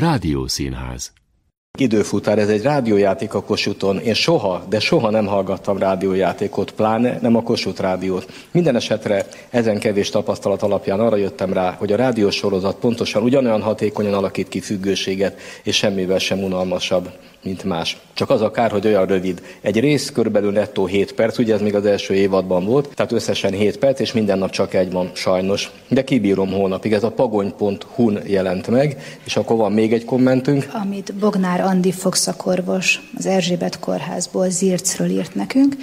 Rádiószínház Időfutár, ez egy rádiójáték a Kossuthon. Én soha, de soha nem hallgattam rádiójátékot, pláne nem a Kossuth rádiót. Minden esetre ezen kevés tapasztalat alapján arra jöttem rá, hogy a rádiós sorozat pontosan ugyanolyan hatékonyan alakít ki függőséget, és semmivel sem unalmasabb mint más. Csak az a kár, hogy olyan rövid. Egy rész körülbelül nettó 7 perc, ugye ez még az első évadban volt, tehát összesen 7 perc, és minden nap csak egy van, sajnos. De kibírom holnapig, ez a pagony.hu-n jelent meg, és akkor van még egy kommentünk. Amit Bognár Andi fogszakorvos az Erzsébet kórházból Zircről írt nekünk.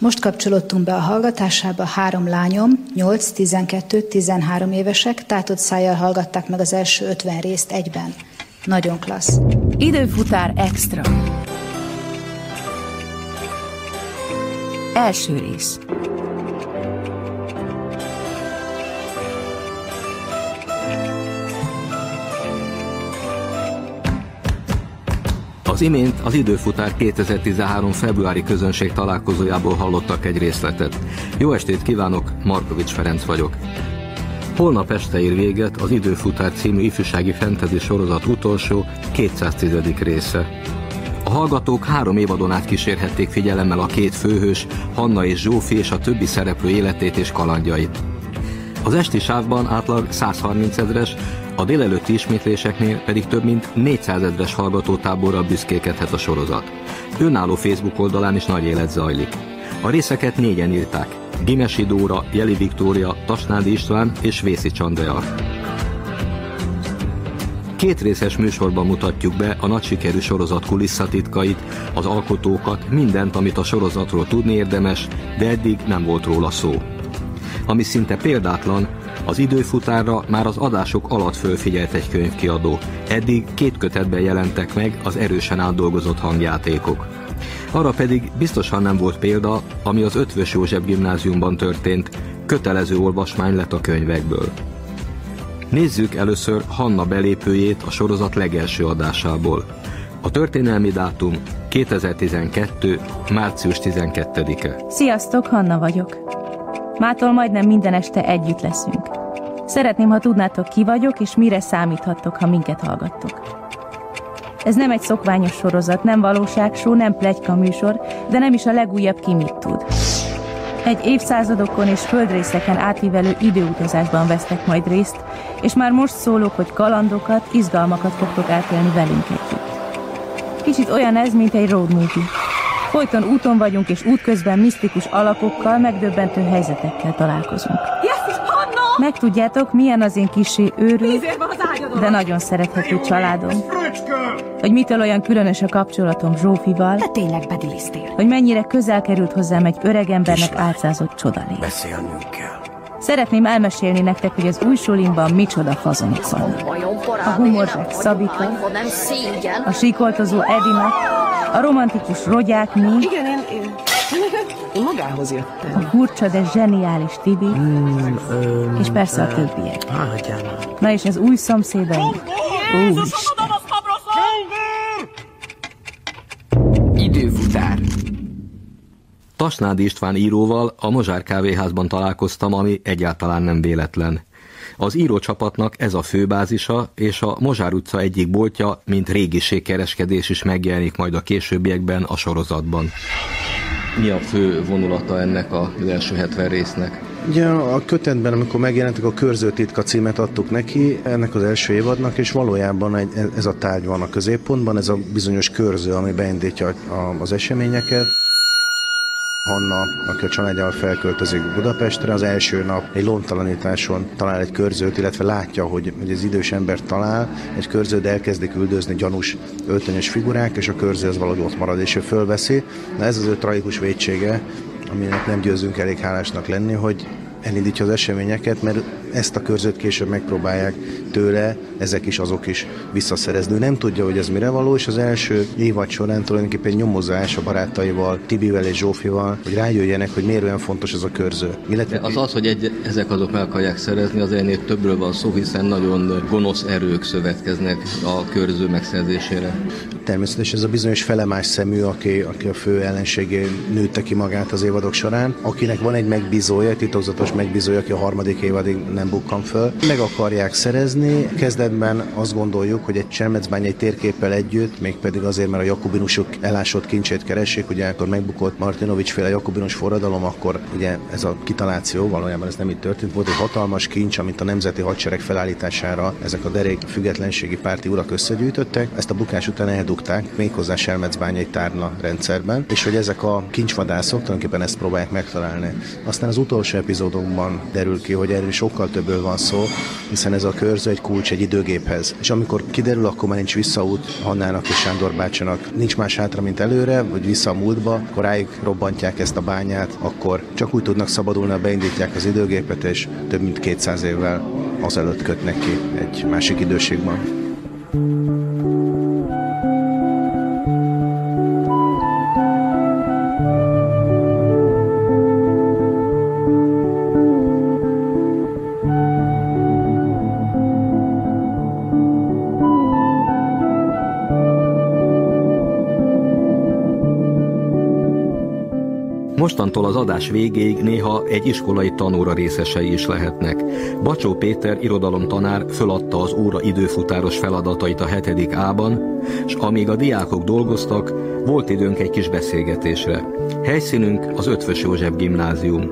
Most kapcsolódtunk be a hallgatásába, három lányom, 8, 12, 13 évesek, tátott szájjal hallgatták meg az első 50 részt egyben. Nagyon klassz. Időfutár extra. Első rész. Az imént az időfutár 2013. februári közönség találkozójából hallottak egy részletet. Jó estét kívánok, Markovics Ferenc vagyok. Holnap este ér véget az Időfutár című ifjúsági fentezi sorozat utolsó, 210. része. A hallgatók három évadon át kísérhették figyelemmel a két főhős, Hanna és Zsófi és a többi szereplő életét és kalandjait. Az esti sávban átlag 130 ezres, a délelőtti ismétléseknél pedig több mint 400 ezres hallgatótáborral büszkékedhet a sorozat. Önálló Facebook oldalán is nagy élet zajlik. A részeket négyen írták. Gimesi Dóra, Jeli Viktória, Tasnádi István és Vészi Csandrea. Két részes műsorban mutatjuk be a nagy sikerű sorozat kulisszatitkait, az alkotókat, mindent, amit a sorozatról tudni érdemes, de eddig nem volt róla szó. Ami szinte példátlan, az időfutárra már az adások alatt fölfigyelt egy könyvkiadó. Eddig két kötetben jelentek meg az erősen átdolgozott hangjátékok. Arra pedig biztosan nem volt példa, ami az Ötvös József gimnáziumban történt, kötelező olvasmány lett a könyvekből. Nézzük először Hanna belépőjét a sorozat legelső adásából. A történelmi dátum 2012. március 12-e. Sziasztok, Hanna vagyok. Mától majdnem minden este együtt leszünk. Szeretném, ha tudnátok ki vagyok, és mire számíthattok, ha minket hallgattok. Ez nem egy szokványos sorozat, nem valóságsó, nem plegyka műsor, de nem is a legújabb ki mit tud. Egy évszázadokon és földrészeken átívelő időutazásban vesztek majd részt, és már most szólok, hogy kalandokat, izgalmakat fogtok átélni velünk együtt. Kicsit olyan ez, mint egy road movie. Folyton úton vagyunk, és útközben misztikus alakokkal, megdöbbentő helyzetekkel találkozunk. Megtudjátok, milyen az én kisé őrű, de nagyon szerethető családom. Hogy mitől olyan különös a kapcsolatom Zsófival. Te tényleg bedilisztél. Hogy mennyire közel került hozzám egy öreg embernek álcázott csodalé. Beszélnünk kell. Szeretném elmesélni nektek, hogy az új solimban micsoda fazonok vannak. A humorzsák Szabika, a síkoltozó Edina, a romantikus rogyák mi. Igen, én, én, magához jöttem. A furcsa, de zseniális Tibi, Mm, ö, és persze a többiek. Hagyjál Na és az új szomszédaim. Úristen. Időfutár. Tasnádi István íróval a Mozsár kávéházban találkoztam, ami egyáltalán nem véletlen. Az írócsapatnak ez a főbázisa, és a Mozsár utca egyik boltja, mint régiségkereskedés is megjelenik majd a későbbiekben a sorozatban. Mi a fő vonulata ennek az első 70 résznek? Ugye a kötetben, amikor megjelentek a Körzőtitka címet adtuk neki, ennek az első évadnak, és valójában egy, ez a tárgy van a középpontban, ez a bizonyos körző, ami beindítja az eseményeket. Hanna, aki a családjával felköltözik Budapestre, az első nap egy lontalanításon talál egy körzőt, illetve látja, hogy, hogy az idős ember talál egy körzőt, de elkezdik üldözni gyanús öltönyös figurák, és a körző az valahogy ott marad, és ő fölveszi. Na ez az ő tragikus vétsége, aminek nem győzünk elég hálásnak lenni, hogy elindítja az eseményeket, mert ezt a körzőt később megpróbálják tőle, ezek is azok is visszaszerezni. Nem tudja, hogy ez mire való, és az első évad során tulajdonképpen nyomozás a barátaival, Tibivel és Zsófival, hogy rájöjjenek, hogy miért olyan fontos ez a körző. Illetve Az az, hogy egy, ezek azok meg akarják szerezni, az ennél többről van szó, hiszen nagyon gonosz erők szövetkeznek a körző megszerzésére. Természetesen ez a bizonyos felemás szemű, aki, aki a fő ellenségé nőtte ki magát az évadok során, akinek van egy megbízója, egy titokzatos megbízója, aki a harmadik évadig nem bukkan föl. Meg akarják szerezni. Kezdetben azt gondoljuk, hogy egy Csermecbányai térképpel együtt, mégpedig azért, mert a jakubinusok elásott kincsét keresik, ugye akkor megbukott Martinovics féle jakubinus forradalom, akkor ugye ez a kitaláció, valójában ez nem így történt, volt egy hatalmas kincs, amit a Nemzeti Hadsereg felállítására ezek a derék függetlenségi párti urak összegyűjtöttek, ezt a bukás után eldugták, méghozzá Selmecbányai tárna rendszerben, és hogy ezek a kincsvadászok tulajdonképpen ezt próbálják megtalálni. Aztán az utolsó epizódokban derül ki, hogy erről sokkal többől van szó, hiszen ez a körző egy kulcs egy időgéphez. És amikor kiderül, akkor már nincs visszaút Hannának és Sándor bácsinak. Nincs más hátra, mint előre, vagy vissza a múltba, rájuk robbantják ezt a bányát, akkor csak úgy tudnak szabadulni, ha beindítják az időgépet, és több mint 200 évvel azelőtt kötnek ki egy másik időségben. Mostantól az adás végéig néha egy iskolai tanóra részesei is lehetnek. Bacsó Péter irodalomtanár föladta az óra időfutáros feladatait a hetedik ában, és amíg a diákok dolgoztak, volt időnk egy kis beszélgetésre. Helyszínünk az Ötvös József Gimnázium.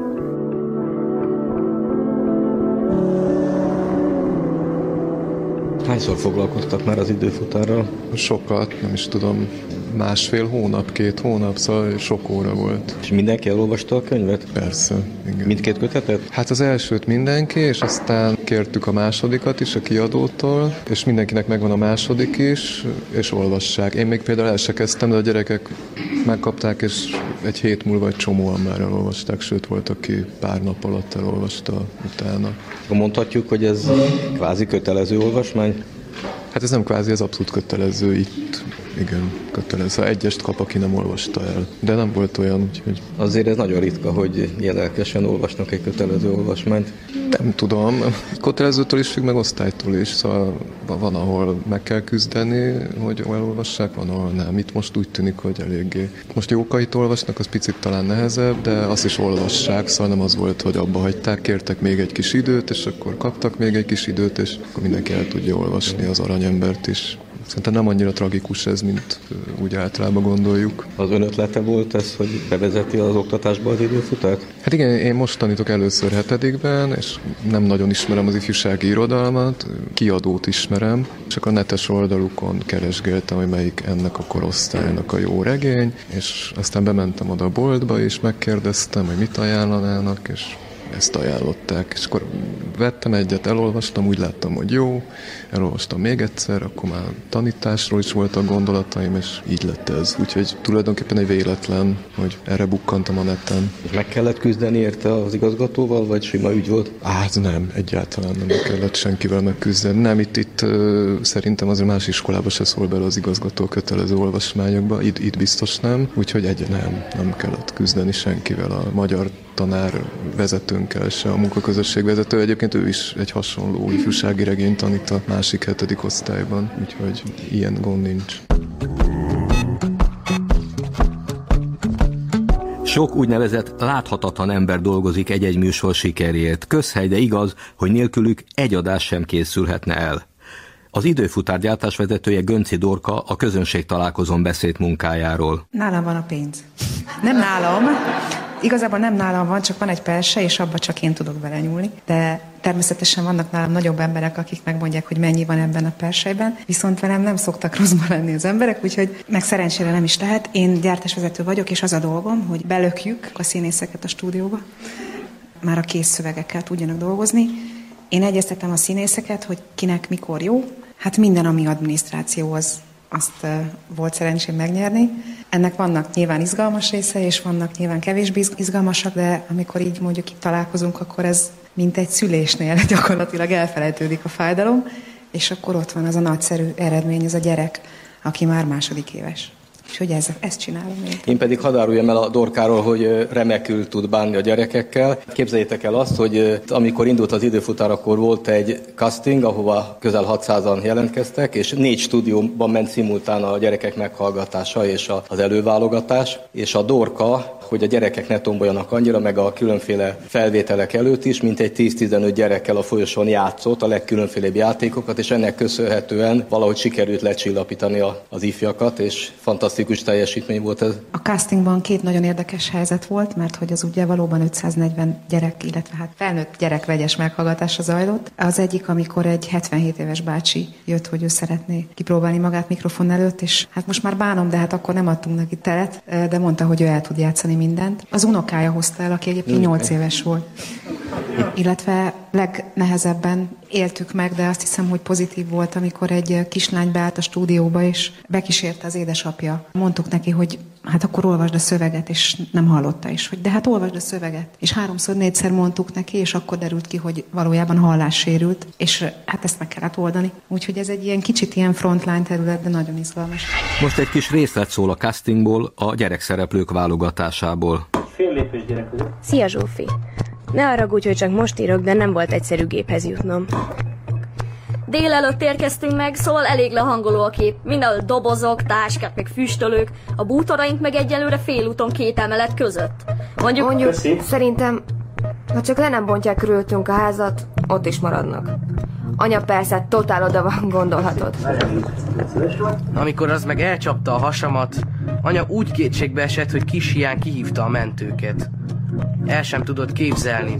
Hányszor foglalkoztak már az időfutárral? Sokat, nem is tudom, másfél hónap, két hónap, szóval sok óra volt. És mindenki elolvasta a könyvet? Persze, igen. Mindkét kötetet? Hát az elsőt mindenki, és aztán kértük a másodikat is a kiadótól, és mindenkinek megvan a második is, és olvassák. Én még például el se kezdtem, de a gyerekek megkapták, és egy hét múlva egy csomóan már elolvasták, sőt volt, aki pár nap alatt elolvasta utána. Mondhatjuk, hogy ez kvázi kötelező olvasmány? Hát ez nem kvázi, ez abszolút kötelező itt igen, kötelező. Szóval egyest kap, aki nem olvasta el. De nem volt olyan, úgyhogy... Azért ez nagyon ritka, hogy ilyen lelkesen olvasnak egy kötelező olvasmányt. Nem tudom. Kötelezőtől is függ, meg osztálytól is. Szóval van, ahol meg kell küzdeni, hogy elolvassák, van, ahol nem. Itt most úgy tűnik, hogy eléggé. Most jókait olvasnak, az picit talán nehezebb, de azt is olvassák, szóval nem az volt, hogy abba hagyták, kértek még egy kis időt, és akkor kaptak még egy kis időt, és akkor mindenki el tudja olvasni az aranyembert is. Szerintem nem annyira tragikus ez, mint úgy általában gondoljuk. Az ön ötlete volt ez, hogy bevezeti az oktatásba az időfutat? Hát igen, én most tanítok először hetedikben, és nem nagyon ismerem az ifjúsági irodalmat, kiadót ismerem, csak a netes oldalukon keresgéltem, hogy melyik ennek a korosztálynak a jó regény, és aztán bementem oda a boltba, és megkérdeztem, hogy mit ajánlanának, és ezt ajánlották. És akkor vettem egyet, elolvastam, úgy láttam, hogy jó, elolvastam még egyszer, akkor már tanításról is voltak gondolataim, és így lett ez. Úgyhogy tulajdonképpen egy véletlen, hogy erre bukkantam a neten. És meg kellett küzdeni érte az igazgatóval, vagy sima ügy volt? Hát nem, egyáltalán nem kellett senkivel megküzdeni. Nem, itt, itt szerintem azért más iskolába se szól bele az igazgató kötelező olvasmányokba, itt, itt biztos nem, úgyhogy egy nem, nem kellett küzdeni senkivel. A magyar tanár vezetőnkkel se, a munkaközösség vezető. Egyébként ő is egy hasonló ifjúsági regényt tanít a másik hetedik osztályban, úgyhogy ilyen gond nincs. Sok úgynevezett láthatatlan ember dolgozik egy-egy műsor sikeréért. Közhely, de igaz, hogy nélkülük egy adás sem készülhetne el. Az időfutár gyártásvezetője Gönci Dorka a közönség találkozón beszélt munkájáról. Nálam van a pénz. Nem nálam, Igazából nem nálam van, csak van egy perse, és abba csak én tudok belenyúlni. De természetesen vannak nálam nagyobb emberek, akik megmondják, hogy mennyi van ebben a persejben, viszont velem nem szoktak rosszban lenni az emberek, úgyhogy meg szerencsére nem is lehet. Én gyártásvezető vagyok, és az a dolgom, hogy belökjük a színészeket a stúdióba, már a kész szövegekkel tudjanak dolgozni. Én egyeztetem a színészeket, hogy kinek mikor jó. Hát minden, ami adminisztráció, az azt volt szerencsém megnyerni. Ennek vannak nyilván izgalmas része, és vannak nyilván kevésbé izgalmasak, de amikor így mondjuk itt találkozunk, akkor ez mint egy szülésnél gyakorlatilag elfelejtődik a fájdalom, és akkor ott van az a nagyszerű eredmény, ez a gyerek, aki már második éves. És hogy ez, ezt csinálom én. Én pedig hadáruljam el a Dorkáról, hogy remekül tud bánni a gyerekekkel. Képzeljétek el azt, hogy amikor indult az időfutár, akkor volt egy casting, ahova közel 600-an jelentkeztek, és négy stúdióban ment szimultán a gyerekek meghallgatása és az előválogatás, és a Dorka hogy a gyerekek ne tomboljanak annyira, meg a különféle felvételek előtt is, mint egy 10-15 gyerekkel a folyosón játszott a legkülönfélebb játékokat, és ennek köszönhetően valahogy sikerült lecsillapítani a, az ifjakat, és fantasztikus teljesítmény volt ez. A castingban két nagyon érdekes helyzet volt, mert hogy az ugye valóban 540 gyerek, illetve hát felnőtt gyerek vegyes meghallgatása zajlott. Az egyik, amikor egy 77 éves bácsi jött, hogy ő szeretné kipróbálni magát mikrofon előtt, és hát most már bánom, de hát akkor nem adtunk neki teret, de mondta, hogy ő el tud játszani mindent. Az unokája hozta el, aki egyébként 8 éves volt. Illetve legnehezebben éltük meg, de azt hiszem, hogy pozitív volt, amikor egy kislány beállt a stúdióba, és bekísérte az édesapja. Mondtuk neki, hogy hát akkor olvasd a szöveget, és nem hallotta is, hogy de hát olvasd a szöveget. És háromszor, négyszer mondtuk neki, és akkor derült ki, hogy valójában hallás sérült, és hát ezt meg kellett oldani. Úgyhogy ez egy ilyen kicsit ilyen frontline terület, de nagyon izgalmas. Most egy kis részlet szól a castingból, a gyerekszereplők válogatásából. Fél lépés gyerek Szia Zsófi! Ne arra úgy, hogy csak most írok, de nem volt egyszerű géphez jutnom. Délelőtt érkeztünk meg, szóval elég lehangoló a kép. Mindenhol dobozok, táskák, meg füstölők, a bútoraink meg egyelőre félúton két emelet között. Mondjuk, Mondjuk Köszi. szerintem, ha csak le nem bontják körülöttünk a házat, ott is maradnak. Anya persze totál oda van, gondolhatod. Amikor az meg elcsapta a hasamat, anya úgy kétségbe esett, hogy kis hián kihívta a mentőket. El sem tudod képzelni.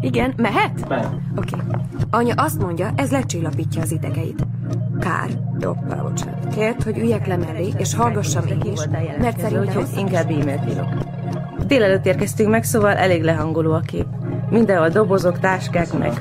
Igen, mehet? Oké. Okay. Anya azt mondja, ez lecsillapítja az idegeit. Kár, doppá, bocsánat. Kért, hogy üljek le mellé, és hallgassam én is, mert szerintem... Hogy inkább e-mailt írok. Délelőtt érkeztünk meg, szóval elég lehangoló a kép. Mindenhol dobozok, táskák meg.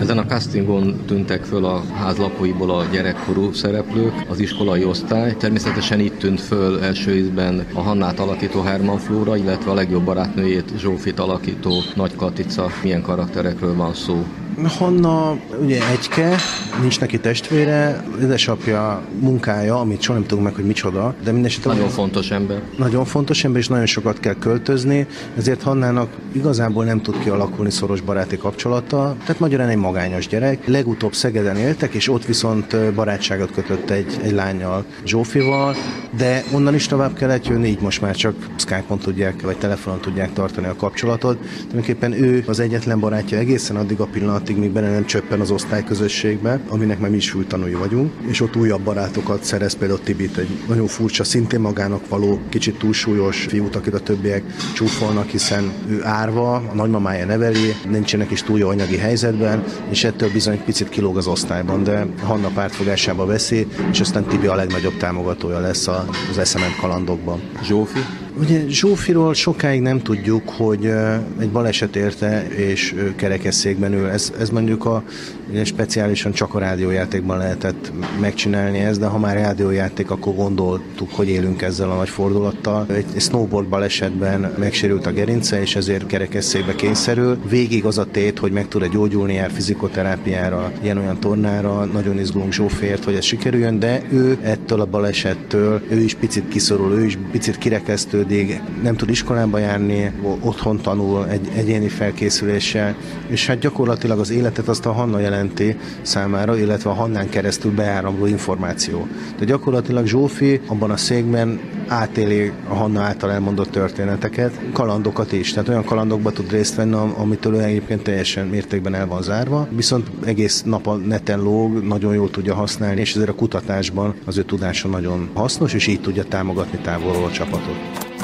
Ezen a castingon tűntek föl a ház lakóiból a gyerekkorú szereplők, az iskolai osztály. Természetesen itt tűnt föl első ízben a Hannát alakító Herman Flóra, illetve a legjobb barátnőjét Zsófit alakító Nagy Katica. Milyen karakterekről van szó? Hanna ugye egyke, nincs neki testvére, édesapja munkája, amit soha nem tudunk meg, hogy micsoda, de mindesetre... Nagyon fontos ember. Nagyon fontos ember, és nagyon sokat kell költözni, ezért Hannának igazából nem tud kialakulni szoros baráti kapcsolata, tehát magyarán egy magányos gyerek. Legutóbb Szegeden éltek, és ott viszont barátságot kötött egy, egy lányjal, Zsófival, de onnan is tovább kellett jönni, így most már csak Skype-on tudják, vagy telefonon tudják tartani a kapcsolatot. Tulajdonképpen ő az egyetlen barátja egészen addig a pillanat, addig, míg benne nem csöppen az osztályközösségbe, aminek már mi is tanulni vagyunk, és ott újabb barátokat szerez például Tibit, egy nagyon furcsa, szintén magának való, kicsit túlsúlyos fiút, akit a többiek csúfolnak, hiszen ő árva, a nagymamája neveli, nincsenek is túl jó anyagi helyzetben, és ettől bizony picit kilóg az osztályban, de Hanna pártfogásába veszi, és aztán Tibi a legnagyobb támogatója lesz az eszement kalandokban. Zsófi? Ugye Zsófiról sokáig nem tudjuk, hogy egy baleset érte, és kerekesszékben ül. Ez, ez mondjuk a, ugye speciálisan csak a rádiójátékban lehetett megcsinálni ezt, de ha már rádiójáték, akkor gondoltuk, hogy élünk ezzel a nagy fordulattal. Egy, snowboard balesetben megsérült a gerince, és ezért kerekesszékbe kényszerül. Végig az a tét, hogy meg tud-e gyógyulni, jár fizikoterápiára, ilyen-olyan tornára, nagyon izgulunk Zsófért, hogy ez sikerüljön, de ő ettől a balesettől, ő is picit kiszorul, ő is picit kirekesztő, fejlődik, nem tud iskolába járni, otthon tanul egy egyéni felkészüléssel, és hát gyakorlatilag az életet azt a Hanna jelenti számára, illetve a Hannán keresztül beáramló információ. De gyakorlatilag Zsófi abban a székben átéli a Hanna által elmondott történeteket, kalandokat is, tehát olyan kalandokba tud részt venni, amitől ő egyébként teljesen mértékben el van zárva, viszont egész nap a neten lóg, nagyon jól tudja használni, és ezért a kutatásban az ő tudása nagyon hasznos, és így tudja támogatni távolról a csapatot.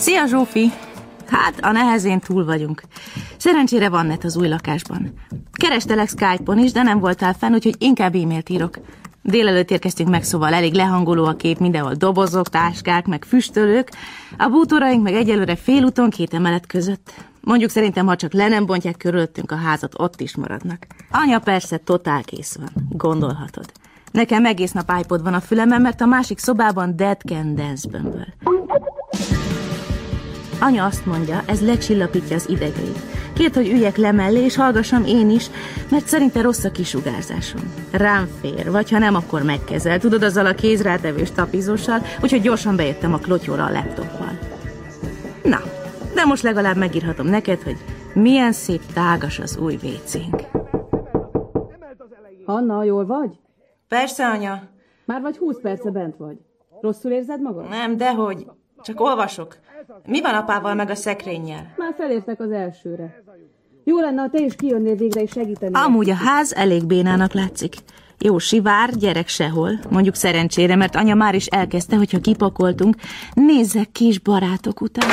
Szia Zsófi! Hát, a nehezén túl vagyunk. Szerencsére van net az új lakásban. Kerestelek Skype-on is, de nem voltál fenn, úgyhogy inkább e-mailt írok. Délelőtt érkeztünk meg, szóval elég lehangoló a kép, mindenhol dobozok, táskák, meg füstölők. A bútoraink meg egyelőre félúton két emelet között. Mondjuk szerintem, ha csak le nem bontják körülöttünk a házat, ott is maradnak. Anya persze totál kész van, gondolhatod. Nekem egész nap iPod van a fülemen, mert a másik szobában Dead Can Dance bömböl. Anya azt mondja, ez lecsillapítja az idegeit. Két, hogy üljek le mellé, és hallgassam én is, mert szerinte rossz a kisugárzásom. Rám fér, vagy ha nem, akkor megkezel. Tudod, azzal a kézrátevős tapizóssal, úgyhogy gyorsan bejöttem a klotyóra a laptoppal. Na, de most legalább megírhatom neked, hogy milyen szép tágas az új vécénk. Anna, jól vagy? Persze, anya. Már vagy húsz perce bent vagy. Rosszul érzed magad? Nem, dehogy. Csak olvasok. Mi van apával meg a szekrényjel? Már felértek az elsőre. Jó lenne, ha te is kijönnél végre és segíteni. Amúgy a ház elég bénának látszik. Jó sivár, gyerek sehol. Mondjuk szerencsére, mert anya már is elkezdte, hogyha kipakoltunk, nézzek kis barátok után.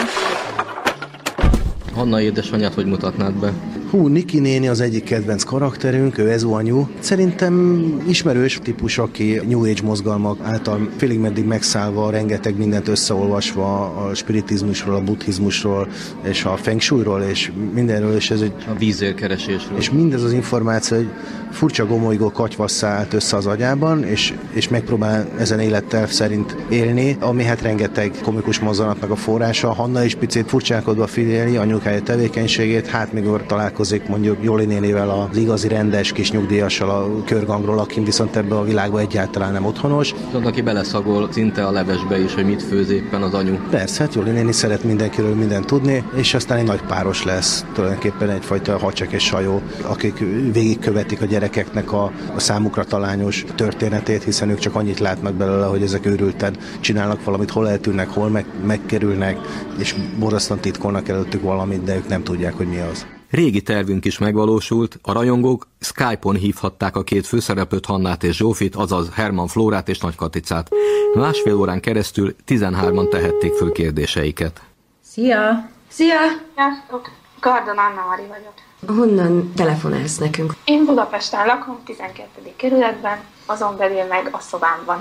Hanna édesanyját hogy mutatnád be? Hú, Niki néni az egyik kedvenc karakterünk, ő Ezu anyu. Szerintem ismerős típus, aki New Age mozgalmak által félig meddig megszállva, rengeteg mindent összeolvasva a spiritizmusról, a buddhizmusról, és a feng shuiról, és mindenről, és ez egy... A vízérkeresésről. És mindez az információ egy furcsa gomolygó katyvasszá állt össze az agyában, és, és megpróbál ezen élettel szerint élni, ami hát rengeteg komikus mozzanatnak a forrása. Hanna is picit furcsálkodva figyeli anyukája tevékenységét, hát mikor találkozik mondjuk Joli nénivel az igazi rendes kis nyugdíjassal a körgangról, aki viszont ebbe a világba egyáltalán nem otthonos. Tudod, aki beleszagol szinte a levesbe is, hogy mit főz éppen az anyu. Persze, hát Joli néni szeret mindenkiről mindent tudni, és aztán egy nagy páros lesz, tulajdonképpen egyfajta hacsek és sajó, akik végigkövetik a gyerekeknek a, a számukra talányos történetét, hiszen ők csak annyit látnak belőle, hogy ezek őrülten csinálnak valamit, hol eltűnnek, hol meg, megkerülnek, és borzasztóan titkolnak előttük valamit, de ők nem tudják, hogy mi az. Régi tervünk is megvalósult, a rajongók Skype-on hívhatták a két főszereplőt, Hannát és Zsófit, azaz Herman Flórát és Nagy Katicát. Másfél órán keresztül 13-an tehették föl kérdéseiket. Szia! Szia! Sziasztok! Gardon Anna Mari vagyok. Honnan telefonálsz nekünk? Én Budapesten lakom, 12. kerületben, azon belül meg a szobámban.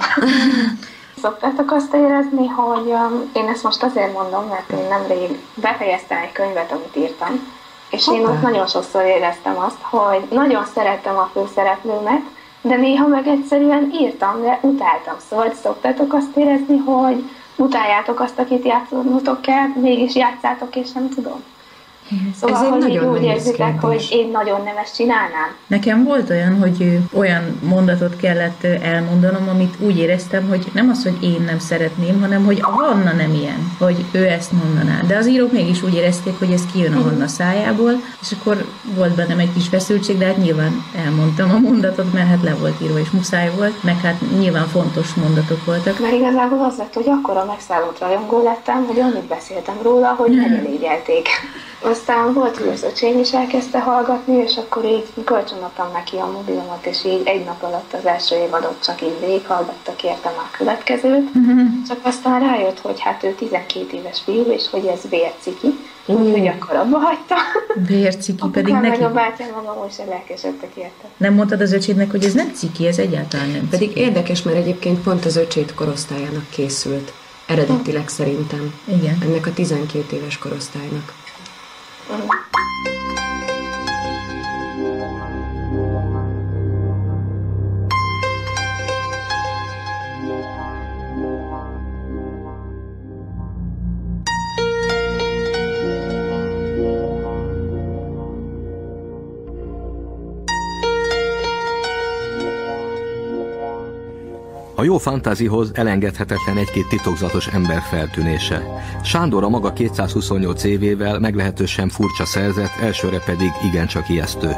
Szoktátok azt érezni, hogy um, én ezt most azért mondom, mert én nemrég befejeztem egy könyvet, amit írtam, és én ott nagyon sokszor éreztem azt, hogy nagyon szerettem a főszereplőmet, de néha meg egyszerűen írtam, de utáltam. Szóval szoktátok azt érezni, hogy utáljátok azt, akit játszonotok kell, mégis játszátok, és nem tudom. Szóval, Ez egy így nagyon úgy érzitek, kérdés. hogy én nagyon nem ezt csinálnám. Nekem volt olyan, hogy olyan mondatot kellett elmondanom, amit úgy éreztem, hogy nem az, hogy én nem szeretném, hanem hogy a Hanna nem ilyen, hogy ő ezt mondaná. De az írók mégis úgy érezték, hogy ez kijön a Hanna szájából, és akkor volt bennem egy kis feszültség, de hát nyilván elmondtam a mondatot, mert hát le volt írva, és muszáj volt, meg hát nyilván fontos mondatok voltak. Mert igazából az lett, hogy akkora megszállott rajongó lettem, hogy annyit beszéltem róla, hogy megelégelték. Aztán volt, hogy az öcsém is elkezdte hallgatni, és akkor így kölcsönadtam neki a mobilomat, és így egy nap alatt az első évadot csak így végighallgatta, kértem már a következőt. Csak aztán rájött, hogy hát ő 12 éves fiú, és hogy ez vérciki, úgyhogy akkor abba hagyta. Vérciki pedig Apukám neki. meg a bátyám magam most lelkesedtek érte. Nem mondtad az öcsédnek, hogy ez nem ciki, ez egyáltalán nem Pedig ciki. érdekes, mert egyébként pont az öcsét korosztályának készült. Eredetileg szerintem. Igen. Ennek a 12 éves korosztálynak. 嗯。A jó fantázihoz elengedhetetlen egy-két titokzatos ember feltűnése. Sándor a maga 228 évével meglehetősen furcsa szerzett, elsőre pedig igencsak ijesztő.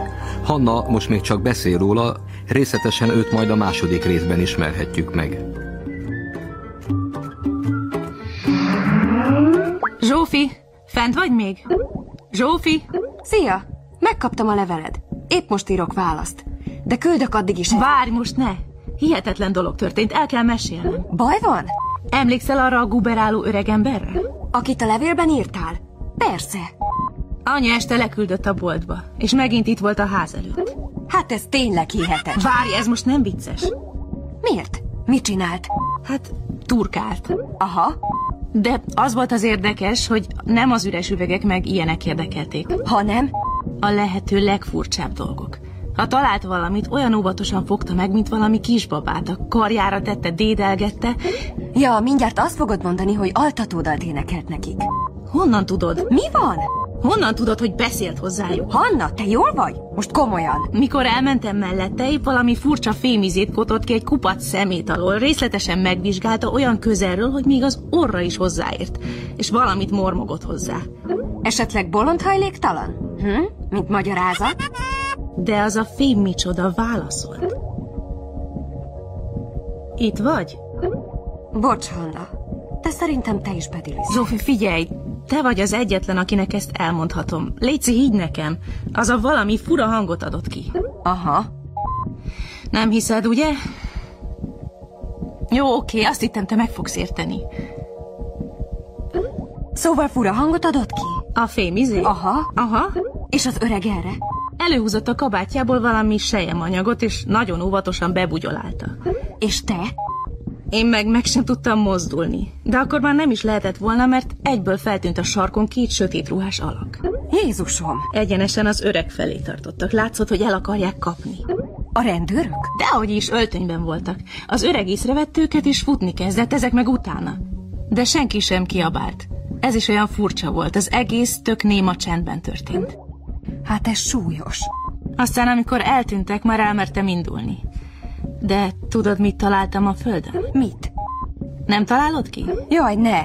Hanna most még csak beszél róla, részletesen őt majd a második részben ismerhetjük meg. Zsófi, fent vagy még? Zsófi? Szia! Megkaptam a leveled. Épp most írok választ. De küldök addig is. Várj most ne! Hihetetlen dolog történt, el kell mesélnem. Baj van? Emlékszel arra a guberáló öregemberre? Akit a levélben írtál? Persze. Anya este leküldött a boltba, és megint itt volt a ház előtt. Hát ez tényleg hihetetlen. Várj, ez most nem vicces. Miért? Mit csinált? Hát, turkált. Aha. De az volt az érdekes, hogy nem az üres üvegek meg ilyenek érdekelték. Ha nem? A lehető legfurcsább dolgok. Ha talált valamit, olyan óvatosan fogta meg, mint valami kisbabát. A karjára tette, dédelgette. Ja, mindjárt azt fogod mondani, hogy altatódalt énekelt nekik. Honnan tudod? Mi van? Honnan tudod, hogy beszélt hozzájuk? Hanna, te jól vagy? Most komolyan. Mikor elmentem mellette, épp valami furcsa fémizét kotott ki egy kupac szemét alól, részletesen megvizsgálta olyan közelről, hogy még az orra is hozzáért, és valamit mormogott hozzá. Esetleg bolondhajléktalan? Hm? Mint magyarázat? De az a fém micsoda válaszolt. Itt vagy? Bocs, Hanna. De szerintem te is bedilisz. Zsófi, figyelj! Te vagy az egyetlen, akinek ezt elmondhatom. Léci, higgy nekem. Az a valami fura hangot adott ki. Aha. Nem hiszed, ugye? Jó, oké, azt hittem, te meg fogsz érteni. Szóval fura hangot adott ki? A fémizé? Aha. Aha. És az öreg erre? Előhúzott a kabátjából valami sejemanyagot, és nagyon óvatosan bebugyolálta. És te? Én meg meg sem tudtam mozdulni. De akkor már nem is lehetett volna, mert egyből feltűnt a sarkon két sötét ruhás alak. Jézusom! Egyenesen az öreg felé tartottak. Látszott, hogy el akarják kapni. A rendőrök? Dehogy is, öltönyben voltak. Az öreg észrevett őket, és futni kezdett, ezek meg utána. De senki sem kiabált. Ez is olyan furcsa volt, az egész tök néma csendben történt. Hát ez súlyos. Aztán, amikor eltűntek, már elmertem indulni. De tudod, mit találtam a földön? Mit? Nem találod ki? Jaj, ne!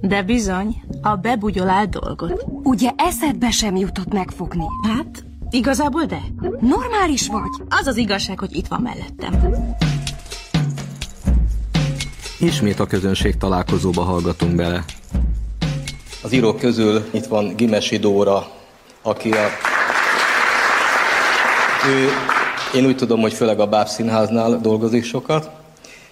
De bizony, a bebugyolált dolgot. Ugye eszedbe sem jutott megfogni? Hát, igazából de. Normális vagy? Az az igazság, hogy itt van mellettem. Ismét a közönség találkozóba hallgatunk bele. Az írók közül itt van Gimesi Dóra, aki a... Ő, én úgy tudom, hogy főleg a Báb Színháznál dolgozik sokat,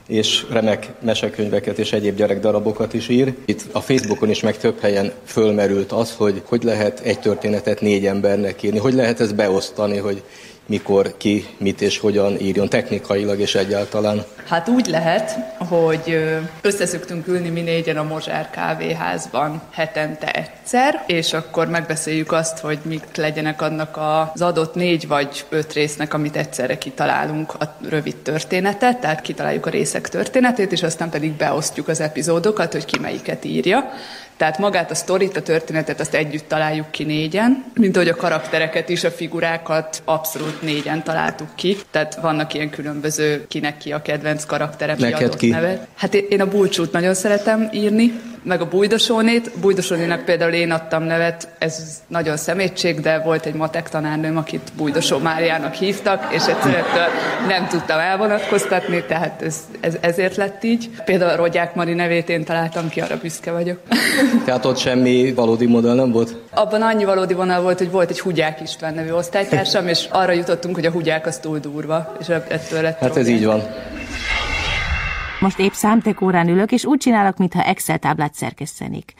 és remek mesekönyveket és egyéb gyerekdarabokat is ír. Itt a Facebookon is meg több helyen fölmerült az, hogy hogy lehet egy történetet négy embernek írni, hogy lehet ezt beosztani, hogy mikor, ki, mit és hogyan írjon technikailag és egyáltalán. Hát úgy lehet, hogy összeszöktünk ülni mi négyen a Mozsár kávéházban hetente egyszer, és akkor megbeszéljük azt, hogy mik legyenek annak az adott négy vagy öt résznek, amit egyszerre kitalálunk a rövid történetet, tehát kitaláljuk a részek történetét, és aztán pedig beosztjuk az epizódokat, hogy ki melyiket írja. Tehát magát a sztorit, a történetet, azt együtt találjuk ki négyen, mint ahogy a karaktereket is, a figurákat abszolút négyen találtuk ki. Tehát vannak ilyen különböző, kinek ki a kedvenc karaktere, Neked ki? nevet. Hát én a Bulcsút nagyon szeretem írni, meg a Bújdosónét. Bújdosónénak például én adtam nevet, ez nagyon szemétség, de volt egy matek tanárnőm, akit Bújdosó Máriának hívtak, és egyszerűen nem tudtam elvonatkoztatni, tehát ez, ez, ezért lett így. Például a Rogyák Mari nevét én találtam ki, arra büszke vagyok. Tehát ott semmi valódi modell nem volt? Abban annyi valódi vonal volt, hogy volt egy Hugyák István nevű osztálytársam, és arra jutottunk, hogy a Hugyák az túl durva, és ettől lett Hát ez így van. Most épp számtekórán ülök, és úgy csinálok, mintha Excel táblát szerkesztenék.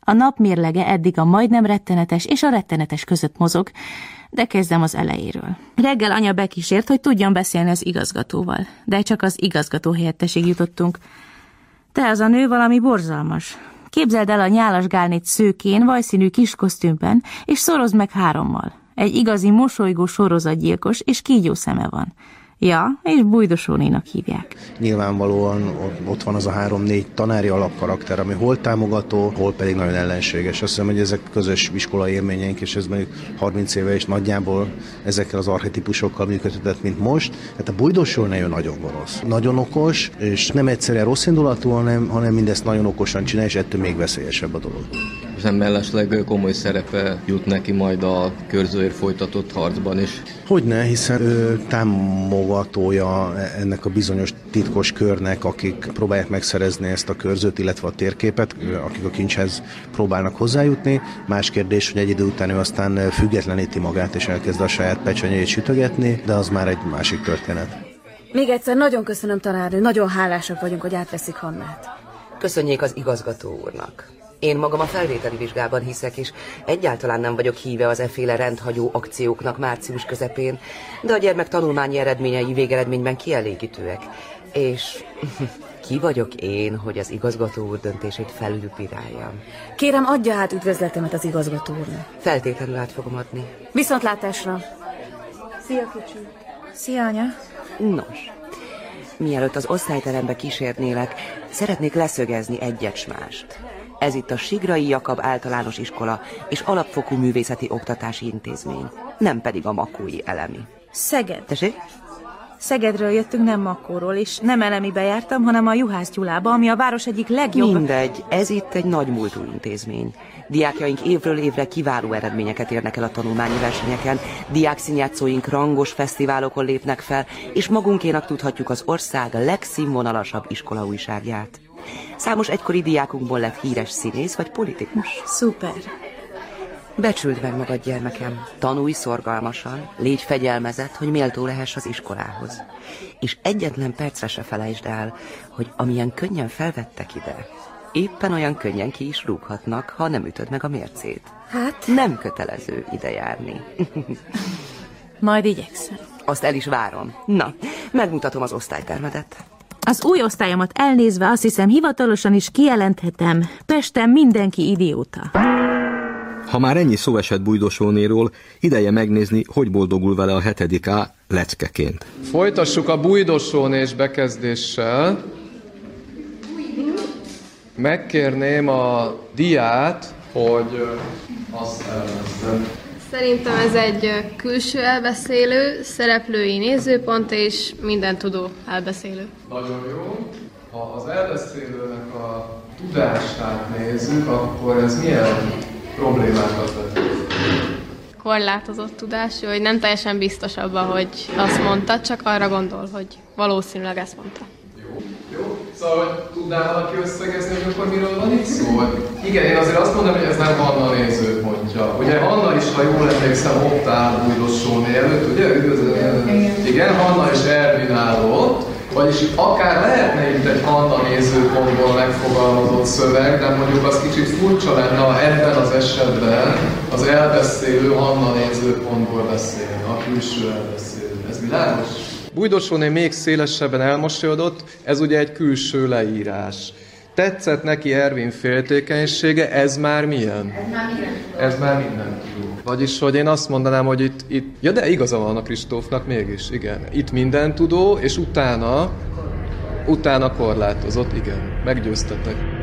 A nap mérlege eddig a majdnem rettenetes és a rettenetes között mozog, de kezdem az elejéről. Reggel anya bekísért, hogy tudjon beszélni az igazgatóval, de csak az igazgató helyettesig jutottunk. Te az a nő valami borzalmas. Képzeld el a nyálas gálnét szőkén, vajszínű kis kosztümben, és szorozd meg hárommal. Egy igazi mosolygó sorozatgyilkos, és kígyó szeme van. Ja, és Bújdosónénak hívják. Nyilvánvalóan ott van az a három-négy tanári alapkarakter, ami hol támogató, hol pedig nagyon ellenséges. Azt hiszem, hogy ezek közös iskola élményeink, és ez mondjuk 30 éve is nagyjából ezekkel az archetipusokkal működtetett, mint most. Hát a Bújdosóné nagyon gonosz. Nagyon okos, és nem egyszerűen rossz indulatú, hanem, hanem mindezt nagyon okosan csinál, és ettől még veszélyesebb a dolog nem mellesleg komoly szerepe jut neki majd a körzőért folytatott harcban is. Hogyne, hiszen ő támogatója ennek a bizonyos titkos körnek, akik próbálják megszerezni ezt a körzőt, illetve a térképet, akik a kincshez próbálnak hozzájutni. Más kérdés, hogy egy idő után ő aztán függetleníti magát, és elkezd a saját pecsenyét sütögetni, de az már egy másik történet. Még egyszer nagyon köszönöm, tanárnő, nagyon hálásak vagyunk, hogy átveszik Hannát. Köszönjék az igazgató úrnak. Én magam a felvételi vizsgában hiszek, és egyáltalán nem vagyok híve az efféle rendhagyó akcióknak március közepén, de a gyermek tanulmányi eredményei végeredményben kielégítőek. És ki vagyok én, hogy az igazgató úr döntését felülbíráljam? Kérem, adja át üdvözletemet az igazgató úrnak. Feltétlenül át fogom adni. Viszontlátásra! Szia, kicsi! Szia, anya! Nos, mielőtt az osztályterembe kísérnélek, szeretnék leszögezni egyet mást. Ez itt a Sigrai Jakab általános iskola és alapfokú művészeti oktatási intézmény, nem pedig a Makói elemi. Szeged. Tessék? Szegedről jöttünk, nem Makóról, és nem elemibe jártam, hanem a Juhász Gyulába, ami a város egyik legjobb... Mindegy, ez itt egy nagy múltú intézmény. Diákjaink évről évre kiváló eredményeket érnek el a tanulmányi versenyeken, diákszínjátszóink rangos fesztiválokon lépnek fel, és magunkénak tudhatjuk az ország legszínvonalasabb iskolaújságját. Számos egykori diákunkból lett híres színész vagy politikus. Szuper. Becsüld meg magad, gyermekem. Tanulj szorgalmasan, légy fegyelmezett, hogy méltó lehess az iskolához. És egyetlen percre se felejtsd el, hogy amilyen könnyen felvettek ide, éppen olyan könnyen ki is rúghatnak, ha nem ütöd meg a mércét. Hát? Nem kötelező ide járni. Majd igyekszem. Azt el is várom. Na, megmutatom az osztálytermedet. Az új osztályomat elnézve azt hiszem hivatalosan is kijelenthetem, Pesten mindenki idióta. Ha már ennyi szó esett Bújdosónéról, ideje megnézni, hogy boldogul vele a hetedik A leckeként. Folytassuk a bújdosónés bekezdéssel. Megkérném a diát, hogy azt elveszem. Szerintem ez egy külső elbeszélő, szereplői nézőpont és minden tudó elbeszélő. Nagyon jó. Ha az elbeszélőnek a tudását nézzük, akkor ez milyen problémákat vet? Korlátozott tudású, hogy nem teljesen biztos abban, hogy azt mondta, csak arra gondol, hogy valószínűleg ezt mondta. Szóval, hogy tudná valaki összegezni, hogy akkor miről van itt szó? Igen, én azért azt mondom, hogy ez nem Hanna nézőpontja. Ugye Hanna is, ha jól emlékszem, ott áll Bújdosóné előtt, ugye? Üdvözlöm. Igen. Igen, Hanna és Ervin áll ott. Vagyis akár lehetne itt egy Hanna nézőpontból megfogalmazott szöveg, de mondjuk az kicsit furcsa lenne, ha ebben az esetben az elbeszélő Hanna nézőpontból beszélne, a külső elbeszélő. Ez világos? Bújdosóné még szélesebben elmosolyodott, ez ugye egy külső leírás. Tetszett neki Ervin féltékenysége, ez már milyen? Ez már minden Ez már minden tudó. Vagyis, hogy én azt mondanám, hogy itt, itt ja de igaza van a Kristófnak mégis, igen. Itt minden tudó, és utána, utána korlátozott, igen. Meggyőztetek.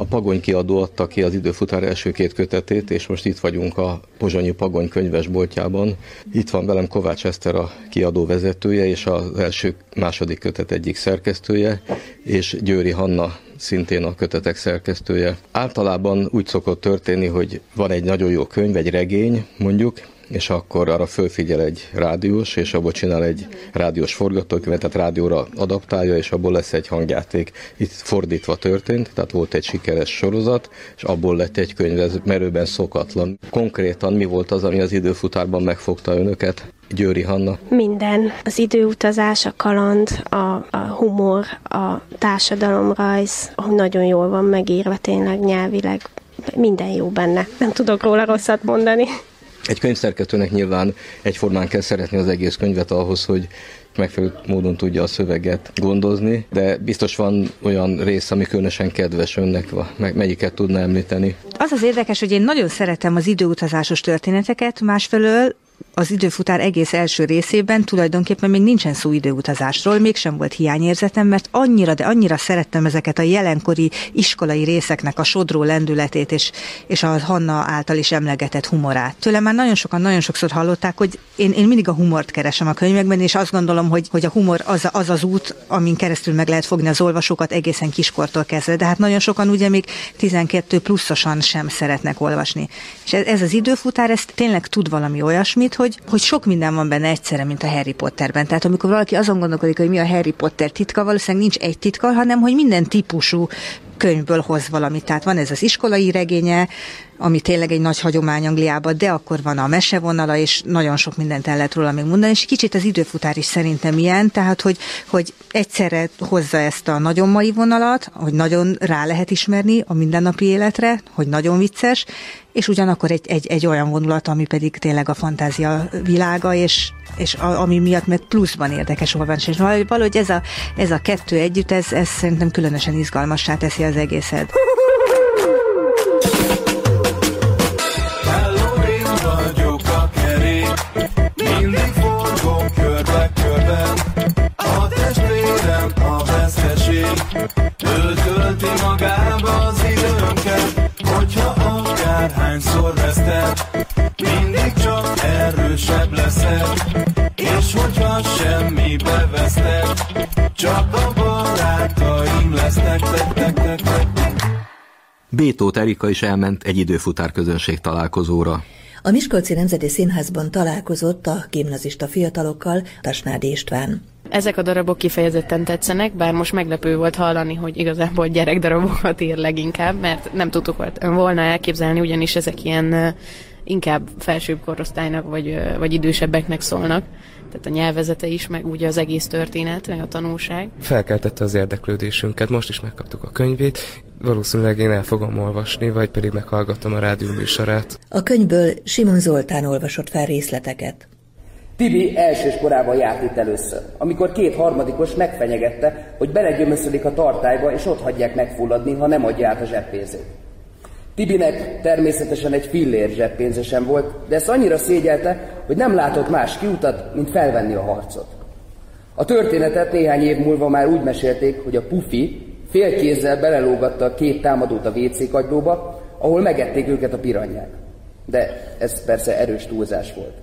A Pagony kiadó adta ki az időfutár első két kötetét, és most itt vagyunk a Pozsonyi Pagony könyvesboltjában. Itt van velem Kovács Eszter a kiadó vezetője, és az első, második kötet egyik szerkesztője, és Győri Hanna szintén a kötetek szerkesztője. Általában úgy szokott történni, hogy van egy nagyon jó könyv, egy regény mondjuk, és akkor arra fölfigyel egy rádiós, és abból csinál egy rádiós forgatókönyvet, tehát rádióra adaptálja, és abból lesz egy hangjáték. Itt fordítva történt, tehát volt egy sikeres sorozat, és abból lett egy könyv, ez merőben szokatlan. Konkrétan mi volt az, ami az időfutárban megfogta önöket? Győri Hanna. Minden. Az időutazás, a kaland, a, a humor, a társadalomrajz, nagyon jól van megírva tényleg nyelvileg. Minden jó benne. Nem tudok róla rosszat mondani. Egy könyvszerkesztőnek nyilván egyformán kell szeretni az egész könyvet ahhoz, hogy megfelelő módon tudja a szöveget gondozni, de biztos van olyan rész, ami különösen kedves önnek, melyiket tudna említeni? Az az érdekes, hogy én nagyon szeretem az időutazásos történeteket, másfelől az időfutár egész első részében tulajdonképpen még nincsen szó időutazásról, mégsem volt hiányérzetem, mert annyira, de annyira szerettem ezeket a jelenkori iskolai részeknek a sodró lendületét és, és a Hanna által is emlegetett humorát. Tőlem már nagyon sokan, nagyon sokszor hallották, hogy én, én mindig a humort keresem a könyvekben, és azt gondolom, hogy, hogy a humor az, az az út, amin keresztül meg lehet fogni az olvasókat egészen kiskortól kezdve. De hát nagyon sokan ugye még 12 pluszosan sem szeretnek olvasni. És ez, ez az időfutár, ez tényleg tud valami olyasmit, hogy, hogy sok minden van benne egyszerre, mint a Harry Potterben. Tehát amikor valaki azon gondolkodik, hogy mi a Harry Potter titka, valószínűleg nincs egy titka, hanem hogy minden típusú könyvből hoz valamit. Tehát van ez az iskolai regénye, ami tényleg egy nagy hagyomány Angliában, de akkor van a mesevonala, és nagyon sok mindent el lehet róla még mondani, és kicsit az időfutár is szerintem ilyen, tehát hogy, hogy egyszerre hozza ezt a nagyon mai vonalat, hogy nagyon rá lehet ismerni a mindennapi életre, hogy nagyon vicces, és ugyanakkor egy, egy, egy olyan vonulat, ami pedig tényleg a fantázia világa, és, és a, ami miatt meg pluszban érdekes olvasni. És valahogy ez a, ez a kettő együtt, ez, ez szerintem különösen izgalmassá teszi az egészet. Bétót Erika is elment egy időfutár közönség találkozóra. A Miskolci Nemzeti Színházban találkozott a gimnazista fiatalokkal Tasnádi István. Ezek a darabok kifejezetten tetszenek, bár most meglepő volt hallani, hogy igazából gyerekdarabokat ír leginkább, mert nem tudtuk volna elképzelni, ugyanis ezek ilyen inkább felsőbb korosztálynak vagy, vagy idősebbeknek szólnak. Tehát a nyelvezete is, meg ugye az egész történet, meg a tanulság. Felkeltette az érdeklődésünket, most is megkaptuk a könyvét, valószínűleg én el fogom olvasni, vagy pedig meghallgatom a rádió műsorát. A könyvből Simon Zoltán olvasott fel részleteket. Tibi elsős korában járt itt először, amikor két harmadikos megfenyegette, hogy belegyömöszölik a tartályba, és ott hagyják megfulladni, ha nem adja át a zseppénzét. Tibinek természetesen egy fillér zseppénze sem volt, de ezt annyira szégyelte, hogy nem látott más kiutat, mint felvenni a harcot. A történetet néhány év múlva már úgy mesélték, hogy a Pufi félkézzel belelógatta a két támadót a WC kagylóba, ahol megették őket a piranyák. De ez persze erős túlzás volt.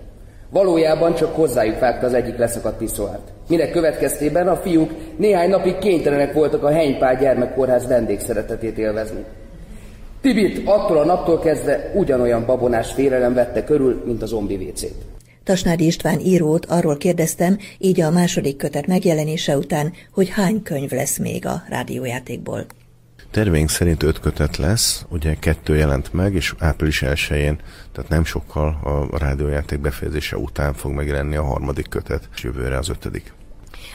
Valójában csak hozzájuk vágta az egyik leszakadt piszoárt. Minek következtében a fiúk néhány napig kénytelenek voltak a Henypál gyermekkórház vendégszeretetét élvezni. Tibit attól a naptól kezdve ugyanolyan babonás félelem vette körül, mint a zombi vécét. Tasnádi István írót arról kérdeztem, így a második kötet megjelenése után, hogy hány könyv lesz még a rádiójátékból. Terveink szerint öt kötet lesz, ugye kettő jelent meg, és április 1 tehát nem sokkal a rádiójáték befejezése után fog megjelenni a harmadik kötet, és jövőre az ötödik.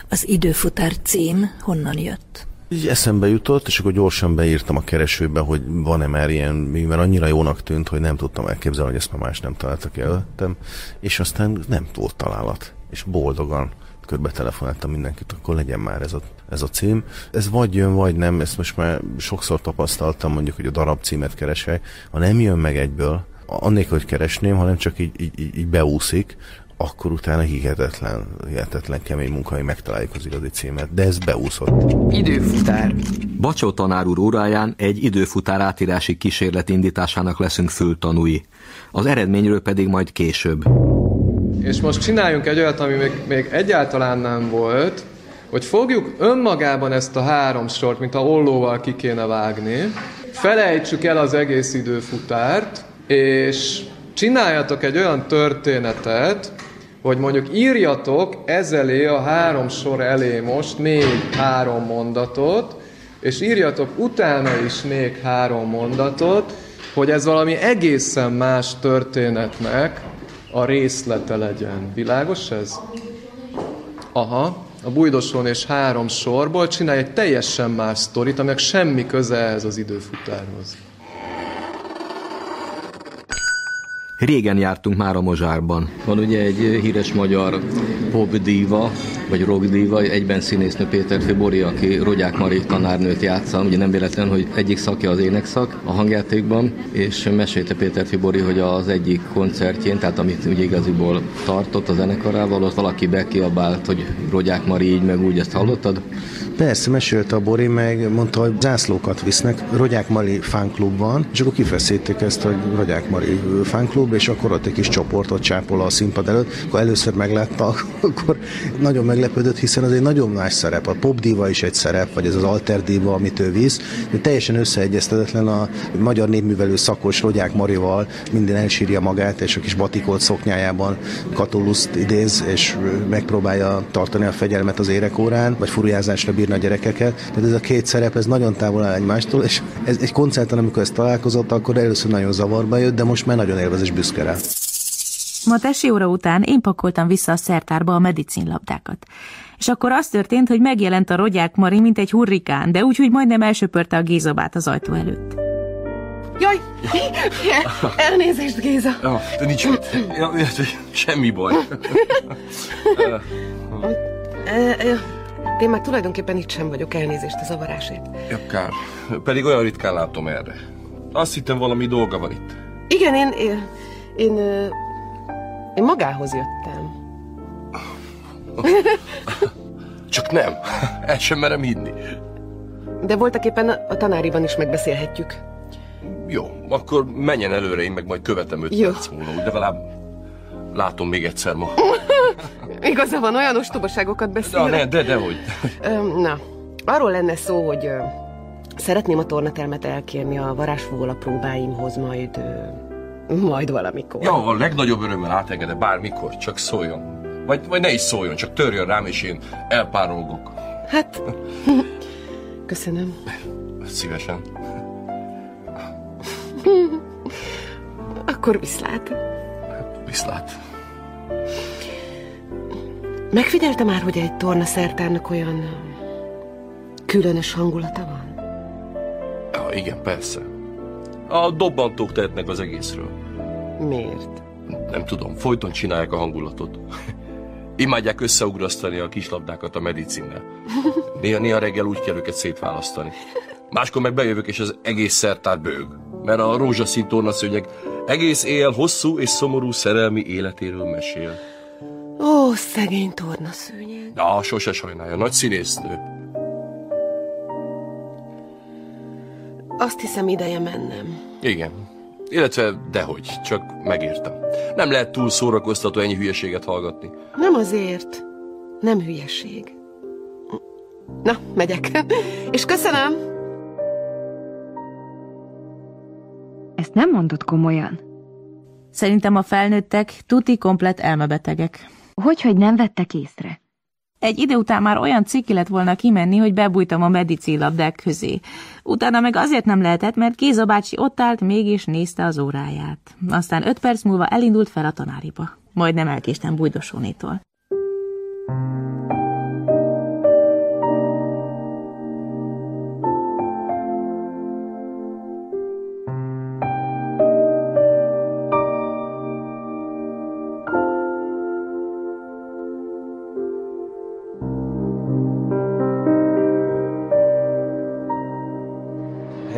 Az időfutár cím honnan jött? Így eszembe jutott, és akkor gyorsan beírtam a keresőbe, hogy van-e már ilyen, mert annyira jónak tűnt, hogy nem tudtam elképzelni, hogy ezt már más nem találtak előttem, és aztán nem volt találat, és boldogan körbe telefonáltam mindenkit, akkor legyen már ez a, ez a cím. Ez vagy jön, vagy nem, ezt most már sokszor tapasztaltam, mondjuk, hogy a darab címet keresek, ha nem jön meg egyből, annélkül, hogy keresném, hanem csak így, így, így beúszik, akkor utána hihetetlen, hihetetlen kemény munka, hogy megtaláljuk az igazi címet, de ez beúszott. Időfutár. Bacsó tanár úr óráján egy időfutár átírási kísérlet indításának leszünk fültanúi. Az eredményről pedig majd később. És most csináljunk egy olyat, ami még, még egyáltalán nem volt, hogy fogjuk önmagában ezt a három sort, mint a ollóval ki kéne vágni, felejtsük el az egész időfutárt, és csináljatok egy olyan történetet, hogy mondjuk írjatok ezelé a három sor elé most még három mondatot, és írjatok utána is még három mondatot, hogy ez valami egészen más történetnek a részlete legyen. Világos ez? Aha, a bújdosón és három sorból csinálj egy teljesen más sztorit, aminek semmi köze ehhez az időfutárhoz. Régen jártunk már a Mozsárban. Van ugye egy híres magyar popdíva, vagy rockdíva, egyben színésznő Péter Fibori, aki Rogyák Mari tanárnőt játsza, ugye nem véletlen, hogy egyik szakja az énekszak a hangjátékban, és mesélte Péter Fibori, hogy az egyik koncertjén, tehát amit ugye igaziból tartott a zenekarával, ott valaki bekiabált, hogy Rogyák Mari így meg úgy, ezt hallottad? Persze, mesélte a Bori, meg mondta, hogy zászlókat visznek. Rogyák Mari fánklub van, és akkor kifeszítik ezt, hogy Rogyák Mari fánklub, és akkor ott egy kis csoportot csápol a színpad előtt. Akkor először meglátta, akkor nagyon meglepődött, hiszen az egy nagyon más szerep. A popdiva is egy szerep, vagy ez az alterdiva, amit ő visz. De teljesen összeegyeztetetlen a magyar népművelő szakos Rogyák Marival, minden elsírja magát, és a kis batikolt szoknyájában katoluszt idéz, és megpróbálja tartani a fegyelmet az érekórán, vagy furujázásra bírna a gyerekeket. Tehát ez a két szerep, ez nagyon távol áll egymástól, és ez egy koncerten, amikor ezt találkozott, akkor először nagyon zavarba jött, de most már nagyon élvez és büszke rá. Ma tesi óra után én pakoltam vissza a szertárba a medicinlabdákat. És akkor az történt, hogy megjelent a rogyák Mari, mint egy hurrikán, de úgy, hogy majdnem elsöpörte a Gézabát az ajtó előtt. Jaj, elnézést, Géza. Ja, de nincs mit. Ja, semmi baj. Én meg tulajdonképpen itt sem vagyok, elnézést a zavarásért. Ja, kár. Pedig olyan ritkán látom erre. Azt hittem valami dolga van itt. Igen, én, én, én, én magához jöttem. Csak nem. El sem merem hinni. De voltak éppen a tanáriban is megbeszélhetjük. Jó, akkor menjen előre, én meg majd követem őt Jó. perc múlva. Úgy legalább látom még egyszer ma. Igaza van, olyan ostobaságokat beszél. Ja, ne, de, de hogy. Na, arról lenne szó, hogy szeretném a tornatermet elkérni a varázsfóla próbáimhoz majd, majd valamikor. Ja, a legnagyobb örömmel átengedem bármikor, csak szóljon. Vagy, vagy ne is szóljon, csak törjön rám, és én elpárolgok. Hát, köszönöm. Szívesen. Akkor viszlát. Viszlát. Megfigyelte már, hogy egy torna szertárnak olyan különös hangulata van? Ja, igen, persze. A dobbantók tehetnek az egészről. Miért? Nem tudom, folyton csinálják a hangulatot. Imádják összeugrasztani a kislabdákat a medicinnel. Néha-néha reggel úgy kell őket szétválasztani. Máskor meg bejövök, és az egész szertár bőg. Mert a rózsaszín tornaszőnyeg egész éjjel hosszú és szomorú szerelmi életéről mesél. Ó, szegény tornaszőnyeg. Na, sose sajnálja, nagy színésznő. Azt hiszem ideje mennem. Igen. Illetve dehogy, csak megértem. Nem lehet túl szórakoztató ennyi hülyeséget hallgatni. Nem azért. Nem hülyeség. Na, megyek. És köszönöm. Ezt nem mondod komolyan? Szerintem a felnőttek tuti komplet elmebetegek. Hogy, hogy nem vettek észre? Egy idő után már olyan ciki lett volna kimenni, hogy bebújtam a medicínlabdák közé. Utána meg azért nem lehetett, mert Géza bácsi ott állt, mégis nézte az óráját. Aztán öt perc múlva elindult fel a tanáriba. Majdnem elkéstem Bújdosónétól.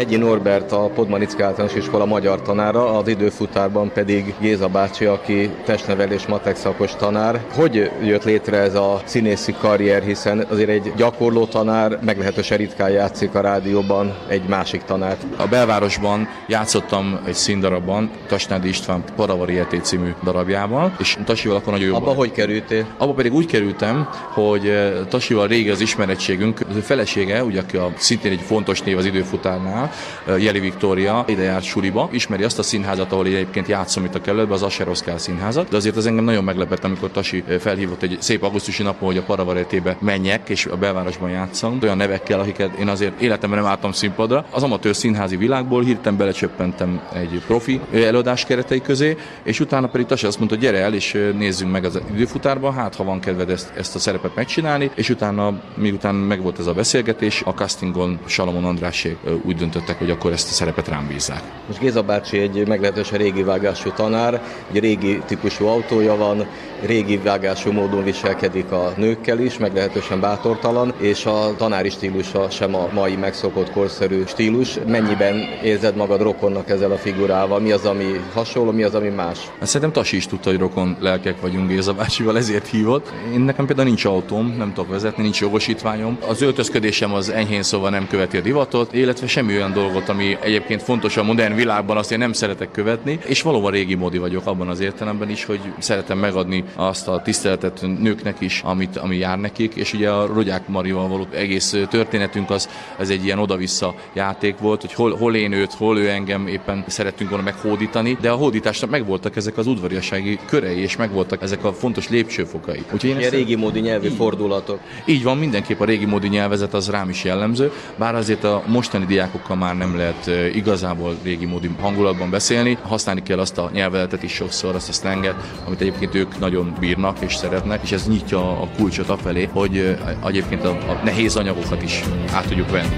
Hegyi Norbert a Podmanicki Általános Iskola magyar tanára, az időfutárban pedig Géza bácsi, aki testnevelés matek szakos tanár. Hogy jött létre ez a színészi karrier, hiszen azért egy gyakorló tanár meglehetősen ritkán játszik a rádióban egy másik tanárt. A belvárosban játszottam egy színdarabban, Tasnádi István Paravari Eté című darabjával, és Tasival akkor nagyon jó. Abba hogy kerültél? Abba pedig úgy kerültem, hogy eh, Tasival régi az ismerettségünk, az ő felesége, ugye, aki a, szintén egy fontos név az időfutárnál, Jeli Viktória, ide járt suliba, ismeri azt a színházat, ahol én egyébként játszom itt a kellőben, az Aseroszkál színházat, de azért az engem nagyon meglepett, amikor Tasi felhívott egy szép augusztusi napon, hogy a Paravaretébe menjek, és a belvárosban játszom, olyan nevekkel, akiket én azért életemben nem álltam színpadra. Az amatőr színházi világból hirtelen belecsöppentem egy profi előadás keretei közé, és utána pedig Tasi azt mondta, gyere el, és nézzünk meg az időfutárba, hát ha van kedved ezt, ezt a szerepet megcsinálni, és utána, miután megvolt ez a beszélgetés, a castingon Salomon Andrásék úgy döntöttek, hogy akkor ezt a szerepet rám bízzák. Most Géza bácsi egy meglehetősen régi vágású tanár, egy régi típusú autója van, régi vágású módon viselkedik a nőkkel is, meglehetősen bátortalan, és a tanári stílusa sem a mai megszokott korszerű stílus. Mennyiben érzed magad rokonnak ezzel a figurával? Mi az, ami hasonló, mi az, ami más? Hát szerintem Tasi is tudta, hogy rokon lelkek vagyunk Géza bácsival, ezért hívott. Én nekem például nincs autóm, nem tudok vezetni, nincs jogosítványom. Az öltözködésem az enyhén szóval nem követi a divatot, illetve semmi olyan dolgot, ami egyébként fontos a modern világban, azt én nem szeretek követni, és valóban régi módi vagyok abban az értelemben is, hogy szeretem megadni azt a tiszteletet nőknek is, amit, ami jár nekik, és ugye a Rogyák Marival való egész történetünk az, ez egy ilyen oda-vissza játék volt, hogy hol, hol én őt, hol ő engem éppen szerettünk volna meghódítani, de a hódításnak megvoltak ezek az udvariassági körei, és megvoltak ezek a fontos lépcsőfokai. Úgyhogy én Ilyen régi módi nyelvi fordulatok. Így van, mindenképp a régi módi nyelvezet az rám is jellemző, bár azért a mostani diákokkal már nem lehet eh, igazából régi módi hangulatban beszélni. Használni kell azt a nyelvezetet is sokszor, azt a slanget, amit egyébként ők nagyon bírnak és szeretnek, és ez nyitja a kulcsot afelé, hogy eh, egyébként a, a nehéz anyagokat is át tudjuk venni.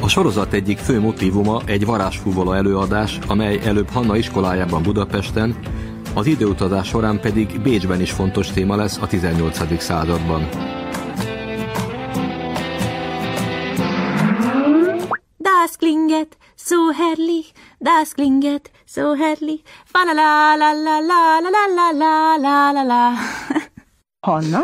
A sorozat egyik fő motívuma egy varázsfúvola előadás, amely előbb Hanna iskolájában Budapesten, az időutazás során pedig Bécsben is fontos téma lesz a 18. században. Das klinget so herrlich, das klinget so herrlich, fa la la la la la la la la la la la Hanna?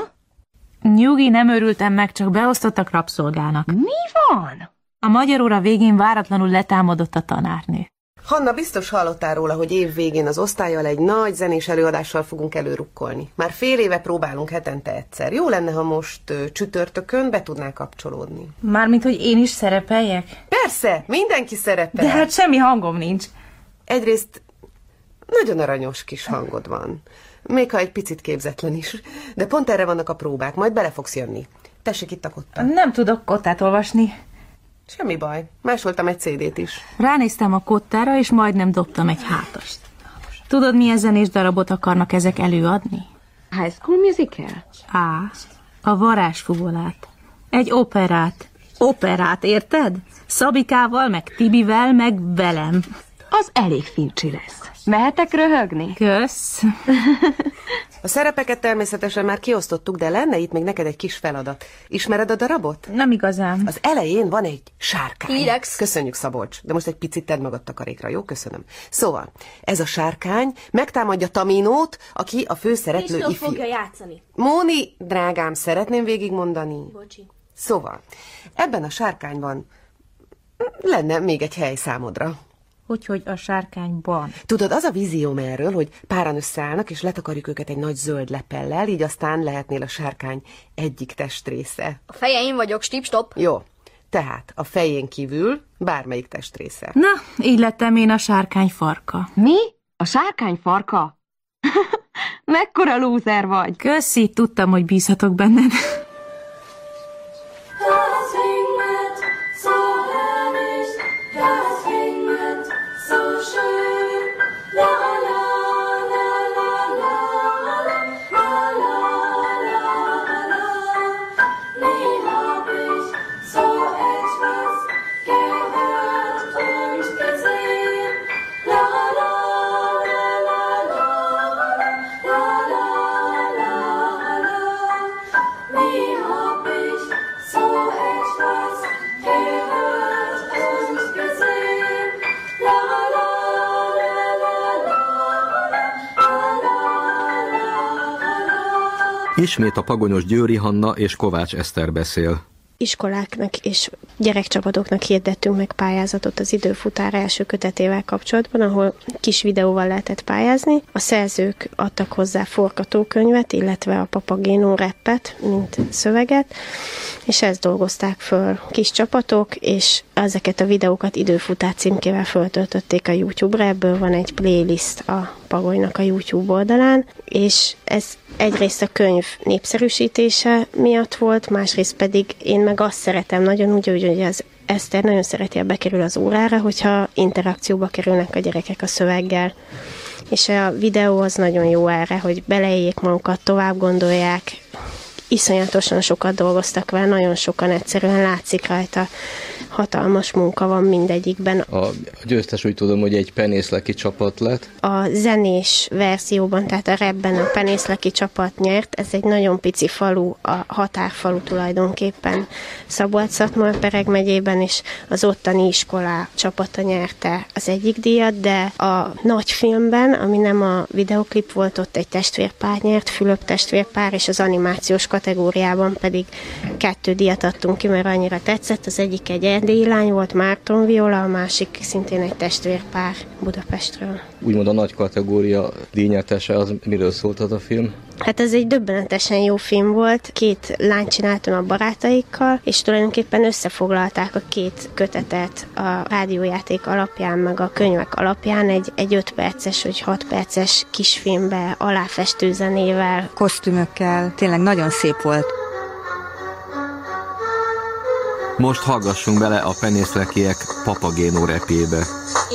Nyugi, nem örültem meg, csak beosztottak rabszolgának. Mi van? A magyar óra végén váratlanul letámadott a tanárnő. Hanna, biztos hallottál róla, hogy év végén az osztályjal egy nagy zenés előadással fogunk előrukkolni. Már fél éve próbálunk hetente egyszer. Jó lenne, ha most ö, csütörtökön be tudnál kapcsolódni. Mármint, hogy én is szerepeljek? Persze, mindenki szerepel. De hát semmi hangom nincs. Egyrészt Nagyon aranyos kis hangod van. Még ha egy picit képzetlen is. De pont erre vannak a próbák, majd bele fogsz jönni. Tessék itt a kotta. Nem tudok kottát olvasni. Semmi baj. Másoltam egy CD-t is. Ránéztem a kottára, és majdnem dobtam egy hátast. Tudod, milyen zenés darabot akarnak ezek előadni? High School Musical? Á, a varázsfugolát. Egy operát. Operát, érted? Szabikával, meg Tibivel, meg velem. Az elég fincsi lesz. Mehetek röhögni? Kösz. A szerepeket természetesen már kiosztottuk, de lenne itt még neked egy kis feladat. Ismered a darabot? Nem igazán. Az elején van egy sárkány. Irex. Köszönjük, Szabolcs. De most egy picit tedd magad takarékra, jó? Köszönöm. Szóval, ez a sárkány megtámadja Taminót, aki a főszereplő ifjú. fogja játszani. Móni, drágám, szeretném végigmondani. Bocsi. Szóval, ebben a sárkányban lenne még egy hely számodra. Hogy, hogy a sárkányban. Tudod, az a vízióm erről, hogy páran összeállnak, és letakarjuk őket egy nagy zöld lepellel, így aztán lehetnél a sárkány egyik testrésze. A feje én vagyok, stip-stop. Jó, tehát a fején kívül bármelyik testrésze. Na, így lettem én a sárkány farka. Mi? A sárkány farka? Mekkora lúzer vagy? Köszi, tudtam, hogy bízhatok benned. Ismét a pagonyos Győri Hanna és Kovács Eszter beszél. iskoláknak és gyerekcsapatoknak hirdettünk meg pályázatot az időfutár első kötetével kapcsolatban, ahol kis videóval lehetett pályázni. A szerzők adtak hozzá forgatókönyvet, illetve a papagénó reppet, mint szöveget, és ezt dolgozták föl kis csapatok, és ezeket a videókat időfutár címkével föltöltötték a YouTube-ra, ebből van egy playlist a Pagolynak a YouTube oldalán, és ez egyrészt a könyv népszerűsítése miatt volt, másrészt pedig én meg azt szeretem nagyon úgy, hogy az Eszter nagyon szereti, ha bekerül az órára, hogyha interakcióba kerülnek a gyerekek a szöveggel. És a videó az nagyon jó erre, hogy beleéljék magukat, tovább gondolják, iszonyatosan sokat dolgoztak vele, nagyon sokan egyszerűen látszik rajta, hatalmas munka van mindegyikben. A győztes úgy tudom, hogy egy penészleki csapat lett. A zenés verzióban, tehát a rapben a penészleki csapat nyert, ez egy nagyon pici falu, a határfalu tulajdonképpen Szabolcs-Szatmar-Pereg megyében, és az ottani iskolá csapata nyerte az egyik díjat, de a nagy filmben, ami nem a videoklip volt, ott egy testvérpár nyert, Fülöp testvérpár, és az animációs kategóriában pedig kettő díjat adtunk ki, mert annyira tetszett. Az egyik egy erdélyi lány volt, Márton Viola, a másik szintén egy testvérpár Budapestről. Úgymond a nagy kategória díjnyertese az miről szólt az a film? Hát ez egy döbbenetesen jó film volt. Két lány csináltam a barátaikkal, és tulajdonképpen összefoglalták a két kötetet a rádiójáték alapján, meg a könyvek alapján egy, egy 5 perces vagy 6 perces kisfilmbe aláfestő zenével. Kosztümökkel, tényleg nagyon szép volt. Most hallgassunk bele a penészlekiek papagénó repébe.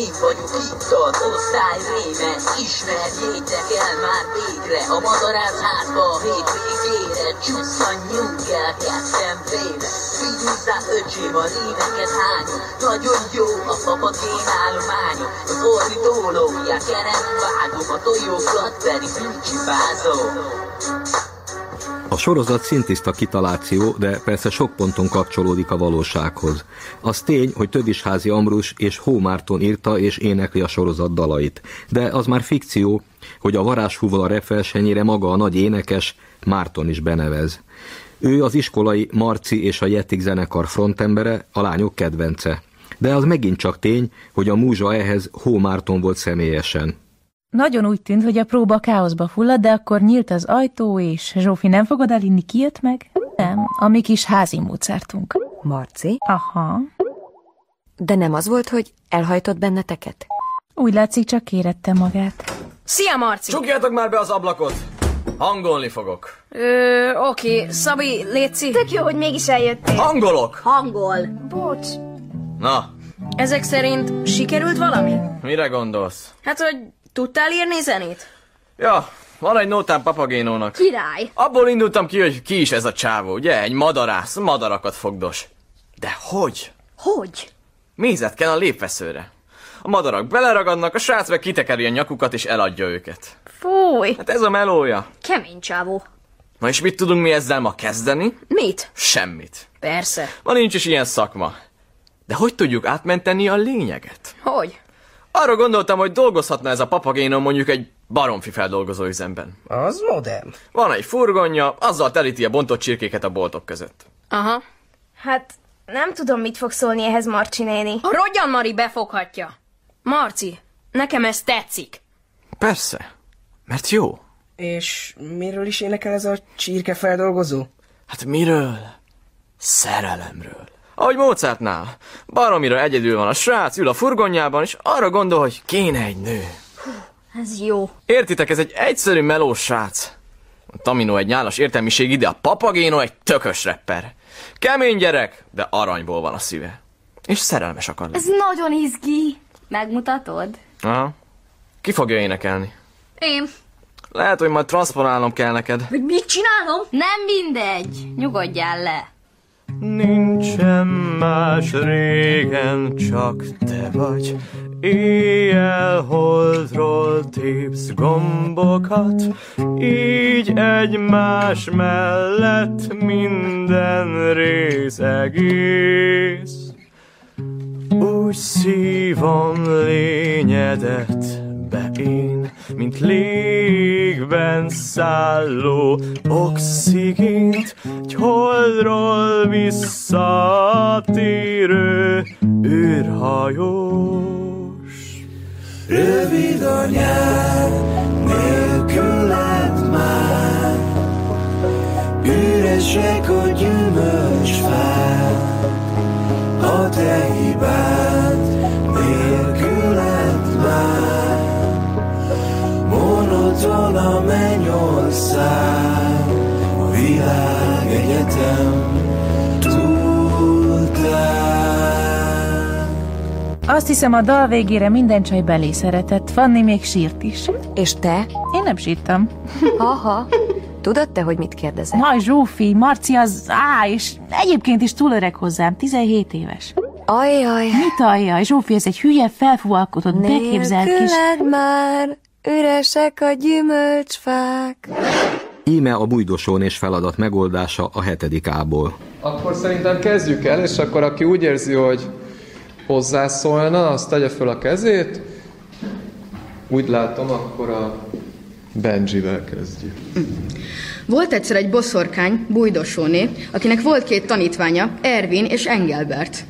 Én vagyok itt az osztály réme, ismerjétek el már végre a madarász házba a hétvégére, csusszanjunk el ketten félre. Figyusszál öcsém a rémeket hányom, nagyon jó a papagén állományom, az ordító lóját keren vágom, a tojókat pedig bűncsipázom. A sorozat szintiszta kitaláció, de persze sok ponton kapcsolódik a valósághoz. Az tény, hogy Tödisházi Ambrus és Hó Márton írta és énekli a sorozat dalait. De az már fikció, hogy a varázshúval a repversenyére maga a nagy énekes Márton is benevez. Ő az iskolai Marci és a Jettik zenekar frontembere, a lányok kedvence. De az megint csak tény, hogy a múzsa ehhez Hó Márton volt személyesen. Nagyon úgy tűnt, hogy a próba káoszba fullad, de akkor nyílt az ajtó, és Zsófi, nem fogod elinni, ki jött meg? Nem, a mi kis házi módszertunk. Marci? Aha. De nem az volt, hogy elhajtott benneteket? Úgy látszik, csak érette magát. Szia, Marci! Csukjátok már be az ablakot! Hangolni fogok. Ö, oké. Szabi, létszi. Tök jó, hogy mégis eljöttél. Hangolok! Hangol. Bocs. Na, Ezek szerint sikerült valami? mire gondolsz? Hát, hogy tudtál írni zenét? Ja, van egy nótám papagénónak. Király. Abból indultam ki, hogy ki is ez a csávó, ugye? Egy madarász, madarakat fogdos. De hogy? Hogy? Mézet kell a lépveszőre. A madarak beleragadnak, a srác meg kitekeri a nyakukat és eladja őket. Fúj. Hát ez a melója. Kemény csávó. Na és mit tudunk mi ezzel ma kezdeni? Mit? Semmit. Persze. Ma nincs is ilyen szakma. De hogy tudjuk átmenteni a lényeget? Hogy? Arra gondoltam, hogy dolgozhatna ez a papagénom mondjuk egy baromfi feldolgozó üzemben. Az modern. Van egy furgonja, azzal telíti a bontott csirkéket a boltok között. Aha. Hát nem tudom, mit fog szólni ehhez Marcsi néni. A Rogyan Mari befoghatja. Marci, nekem ez tetszik. Persze, mert jó. És miről is énekel ez a csirkefeldolgozó? Hát miről? Szerelemről. Ahogy Mozartnál. Baromira egyedül van a srác, ül a furgonjában, és arra gondol, hogy kéne egy nő. Ez jó. Értitek, ez egy egyszerű melós srác. A Tamino egy nyálas értelmiség ide, a papagéno egy tökös rapper. Kemény gyerek, de aranyból van a szíve. És szerelmes akar lenni. Ez nagyon izgi. Megmutatod? Aha. Ki fogja énekelni? Én. Lehet, hogy majd transponálnom kell neked. Hogy mit csinálom? Nem mindegy. Nyugodjál le. Nincsen más régen, csak te vagy. Éjjel holdról tépsz gombokat, így egymás mellett minden rész egész. Úgy szívom lényedet be én, mint légben szálló oxigént, egy holdról visszatérő űrhajós. Rövid a nyár, nélküled már Üresek a gyümölcsfák A te hibád Monoton a mennyország A világ egyetem Azt hiszem, a dal végére minden csaj belé szeretett. Fanni még sírt is. És te? Én nem sírtam. Haha. Tudod te, hogy mit kérdezek? Jaj, Zsófi, Marci az á, és egyébként is túl öreg hozzám, 17 éves. Ajjaj. Mit ajjaj, Zsófi, ez egy hülye, felfúvalkotott, beképzelt kis... Már üresek a gyümölcsfák. Íme a bújdosónés feladat megoldása a hetedik ából. Akkor szerintem kezdjük el, és akkor aki úgy érzi, hogy hozzászólna, azt tegye föl a kezét. Úgy látom, akkor a Benjivel kezdjük. Volt egyszer egy boszorkány, Bújdosóné, akinek volt két tanítványa, Ervin és Engelbert.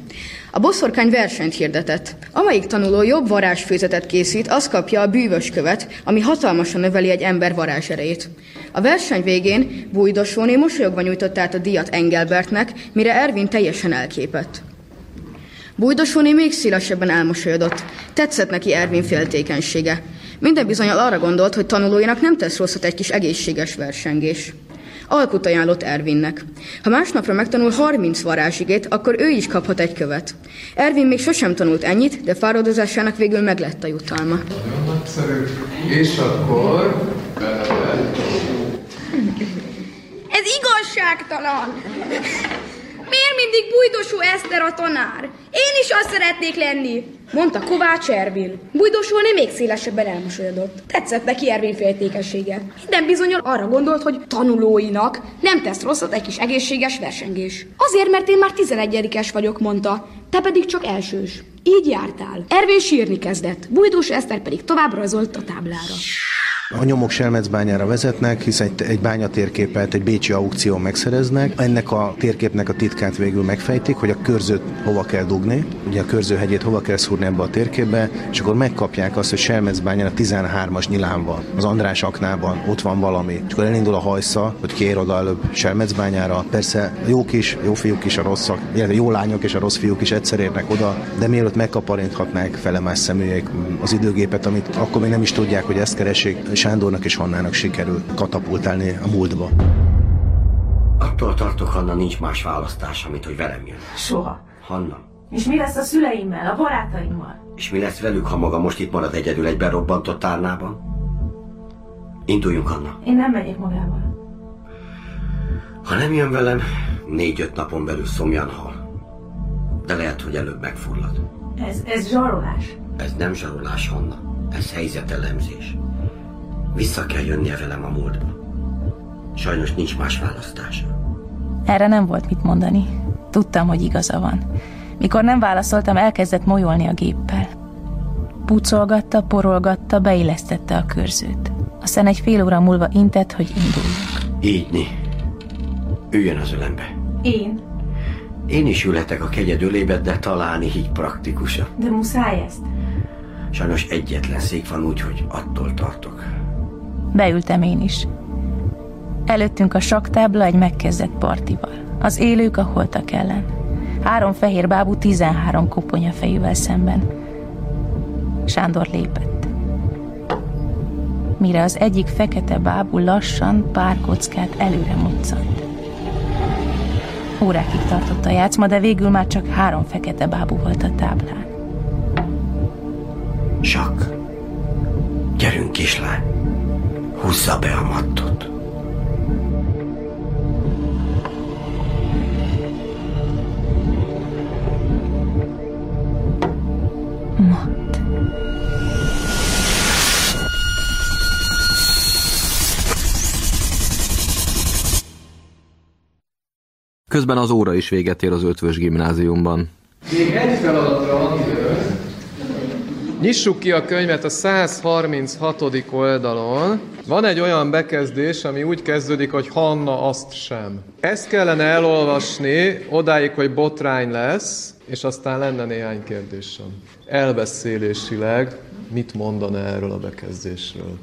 A boszorkány versenyt hirdetett. Amelyik tanuló jobb varázsfőzetet készít, az kapja a bűvös követ, ami hatalmasan növeli egy ember varázserejét. A verseny végén Bújdosóné mosolyogva nyújtott át a díjat Engelbertnek, mire Ervin teljesen elképett. Bújdosóné még szélesebben elmosolyodott. Tetszett neki Ervin féltékenysége. Minden bizonyal arra gondolt, hogy tanulóinak nem tesz rosszat egy kis egészséges versengés. Alkut ajánlott Ervinnek. Ha másnapra megtanul 30 varázsigét, akkor ő is kaphat egy követ. Ervin még sosem tanult ennyit, de fáradozásának végül meglett a jutalma. Nagyon nagyszerű. És akkor... Ez igazságtalan! Miért mindig bújdosó Eszter a tanár? Én is azt szeretnék lenni, mondta Kovács Ervin. Bújdosóné még szélesebben elmosolyodott. Tetszett neki Ervin féltékessége. Minden bizonyal arra gondolt, hogy tanulóinak nem tesz rosszat egy kis egészséges versengés. Azért, mert én már tizenegyedikes vagyok, mondta. Te pedig csak elsős. Így jártál. Ervin sírni kezdett, Bújdós Eszter pedig tovább rajzolt a táblára. A nyomok Selmecbányára vezetnek, hiszen egy, egy bányatérképet egy bécsi aukción megszereznek. Ennek a térképnek a titkát végül megfejtik, hogy a körzőt hova kell dugni, ugye a körzőhegyét hova kell szúrni ebbe a térképbe, és akkor megkapják azt, hogy Selmecbányán a 13-as nyilán van, az András aknában, ott van valami. És akkor elindul a hajsza, hogy kér oda előbb Selmecbányára. Persze a jók is, jó fiúk is, a rosszak, illetve jó lányok és a rossz fiúk is egyszer érnek oda, de mielőtt megkaparinthatnák felemás szeműek az időgépet, amit akkor még nem is tudják, hogy ezt keresik, Sándornak és Hannának sikerül katapultálni a múltba. Attól tartok, Hanna, nincs más választása, mint hogy velem jön. Soha. Hanna, És mi lesz a szüleimmel, a barátaimmal? és mi lesz velük, ha maga most itt marad egyedül egy berobbantott tárnában? Induljunk, Hanna. Én nem megyek magával. Ha nem jön velem, négy-öt napon belül szomjan hal. De lehet, hogy előbb megfullad. Ez, ez zsarolás. Ez nem zsarolás, Hanna. Ez helyzetelemzés. Vissza kell jönnie velem a múltba. Sajnos nincs más választása. Erre nem volt mit mondani. Tudtam, hogy igaza van. Mikor nem válaszoltam, elkezdett molyolni a géppel. Pucolgatta, porolgatta, beillesztette a körzőt. Aztán egy fél óra múlva intett, hogy induljunk. Így, Üljön az ölembe. Én? Én is ülhetek a kegyed ölébe, de talán így praktikusabb. De muszáj ezt? Sajnos egyetlen szék van úgy, hogy attól tartok. Beültem én is. Előttünk a saktábla egy megkezdett partival. Az élők a holtak ellen. Három fehér bábú 13 koponya fejűvel szemben. Sándor lépett. Mire az egyik fekete bábú lassan pár kockát előre moccant. Órákig tartott a játszma, de végül már csak három fekete bábú volt a táblán. Sak, gyerünk kislány, húzza be a mattot. Matt. Közben az óra is véget ér az ötvös gimnáziumban. Még egy feladatra van idő. Nyissuk ki a könyvet a 136. oldalon. Van egy olyan bekezdés, ami úgy kezdődik, hogy Hanna azt sem. Ezt kellene elolvasni odáig, hogy botrány lesz, és aztán lenne néhány kérdésem. Elbeszélésileg mit mondana erről a bekezdésről?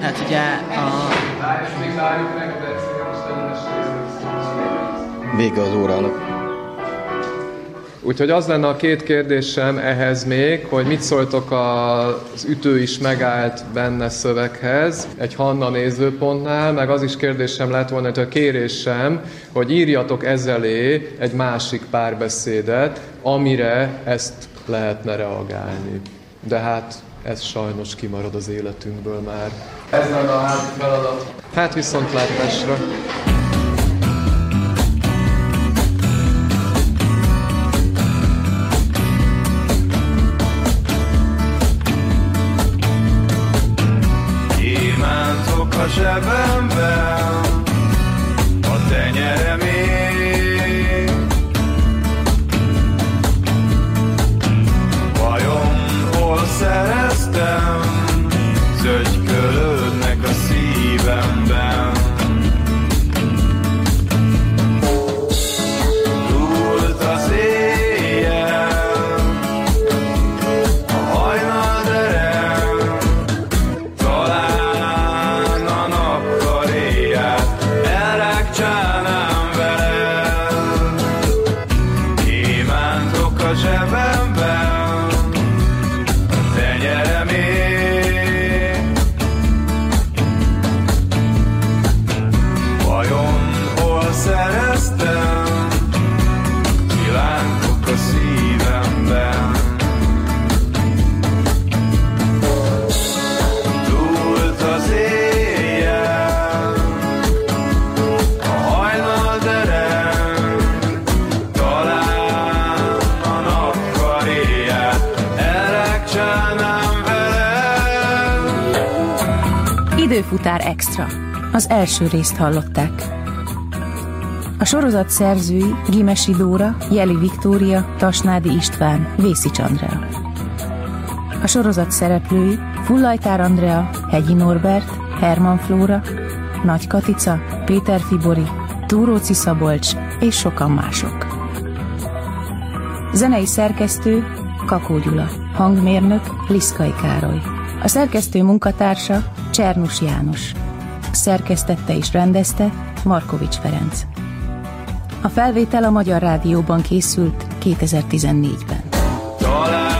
Hát ugye a... Vége az órának. Úgyhogy az lenne a két kérdésem ehhez még, hogy mit szóltok az ütő is megállt benne szöveghez, egy Hanna nézőpontnál, meg az is kérdésem lett volna, hogy a kérésem, hogy írjatok ezelé egy másik párbeszédet, amire ezt lehetne reagálni. De hát ez sajnos kimarad az életünkből már. Ez lenne a házi feladat. Hát viszontlátásra. Időfutár extra. Az első részt hallották. A sorozat szerzői Gimesi Dóra, Jeli Viktória, Tasnádi István, Vészics Andrea. A sorozat szereplői Fullajtár Andrea, Hegyi Norbert, Herman Flóra, Nagy Katica, Péter Fibori, Túróci Szabolcs és sokan mások. Zenei szerkesztő Kakó Gyula, hangmérnök Liszkai Károly. A szerkesztő munkatársa Csernus János. Szerkesztette és rendezte Markovics Ferenc. A felvétel a Magyar Rádióban készült 2014-ben. Talán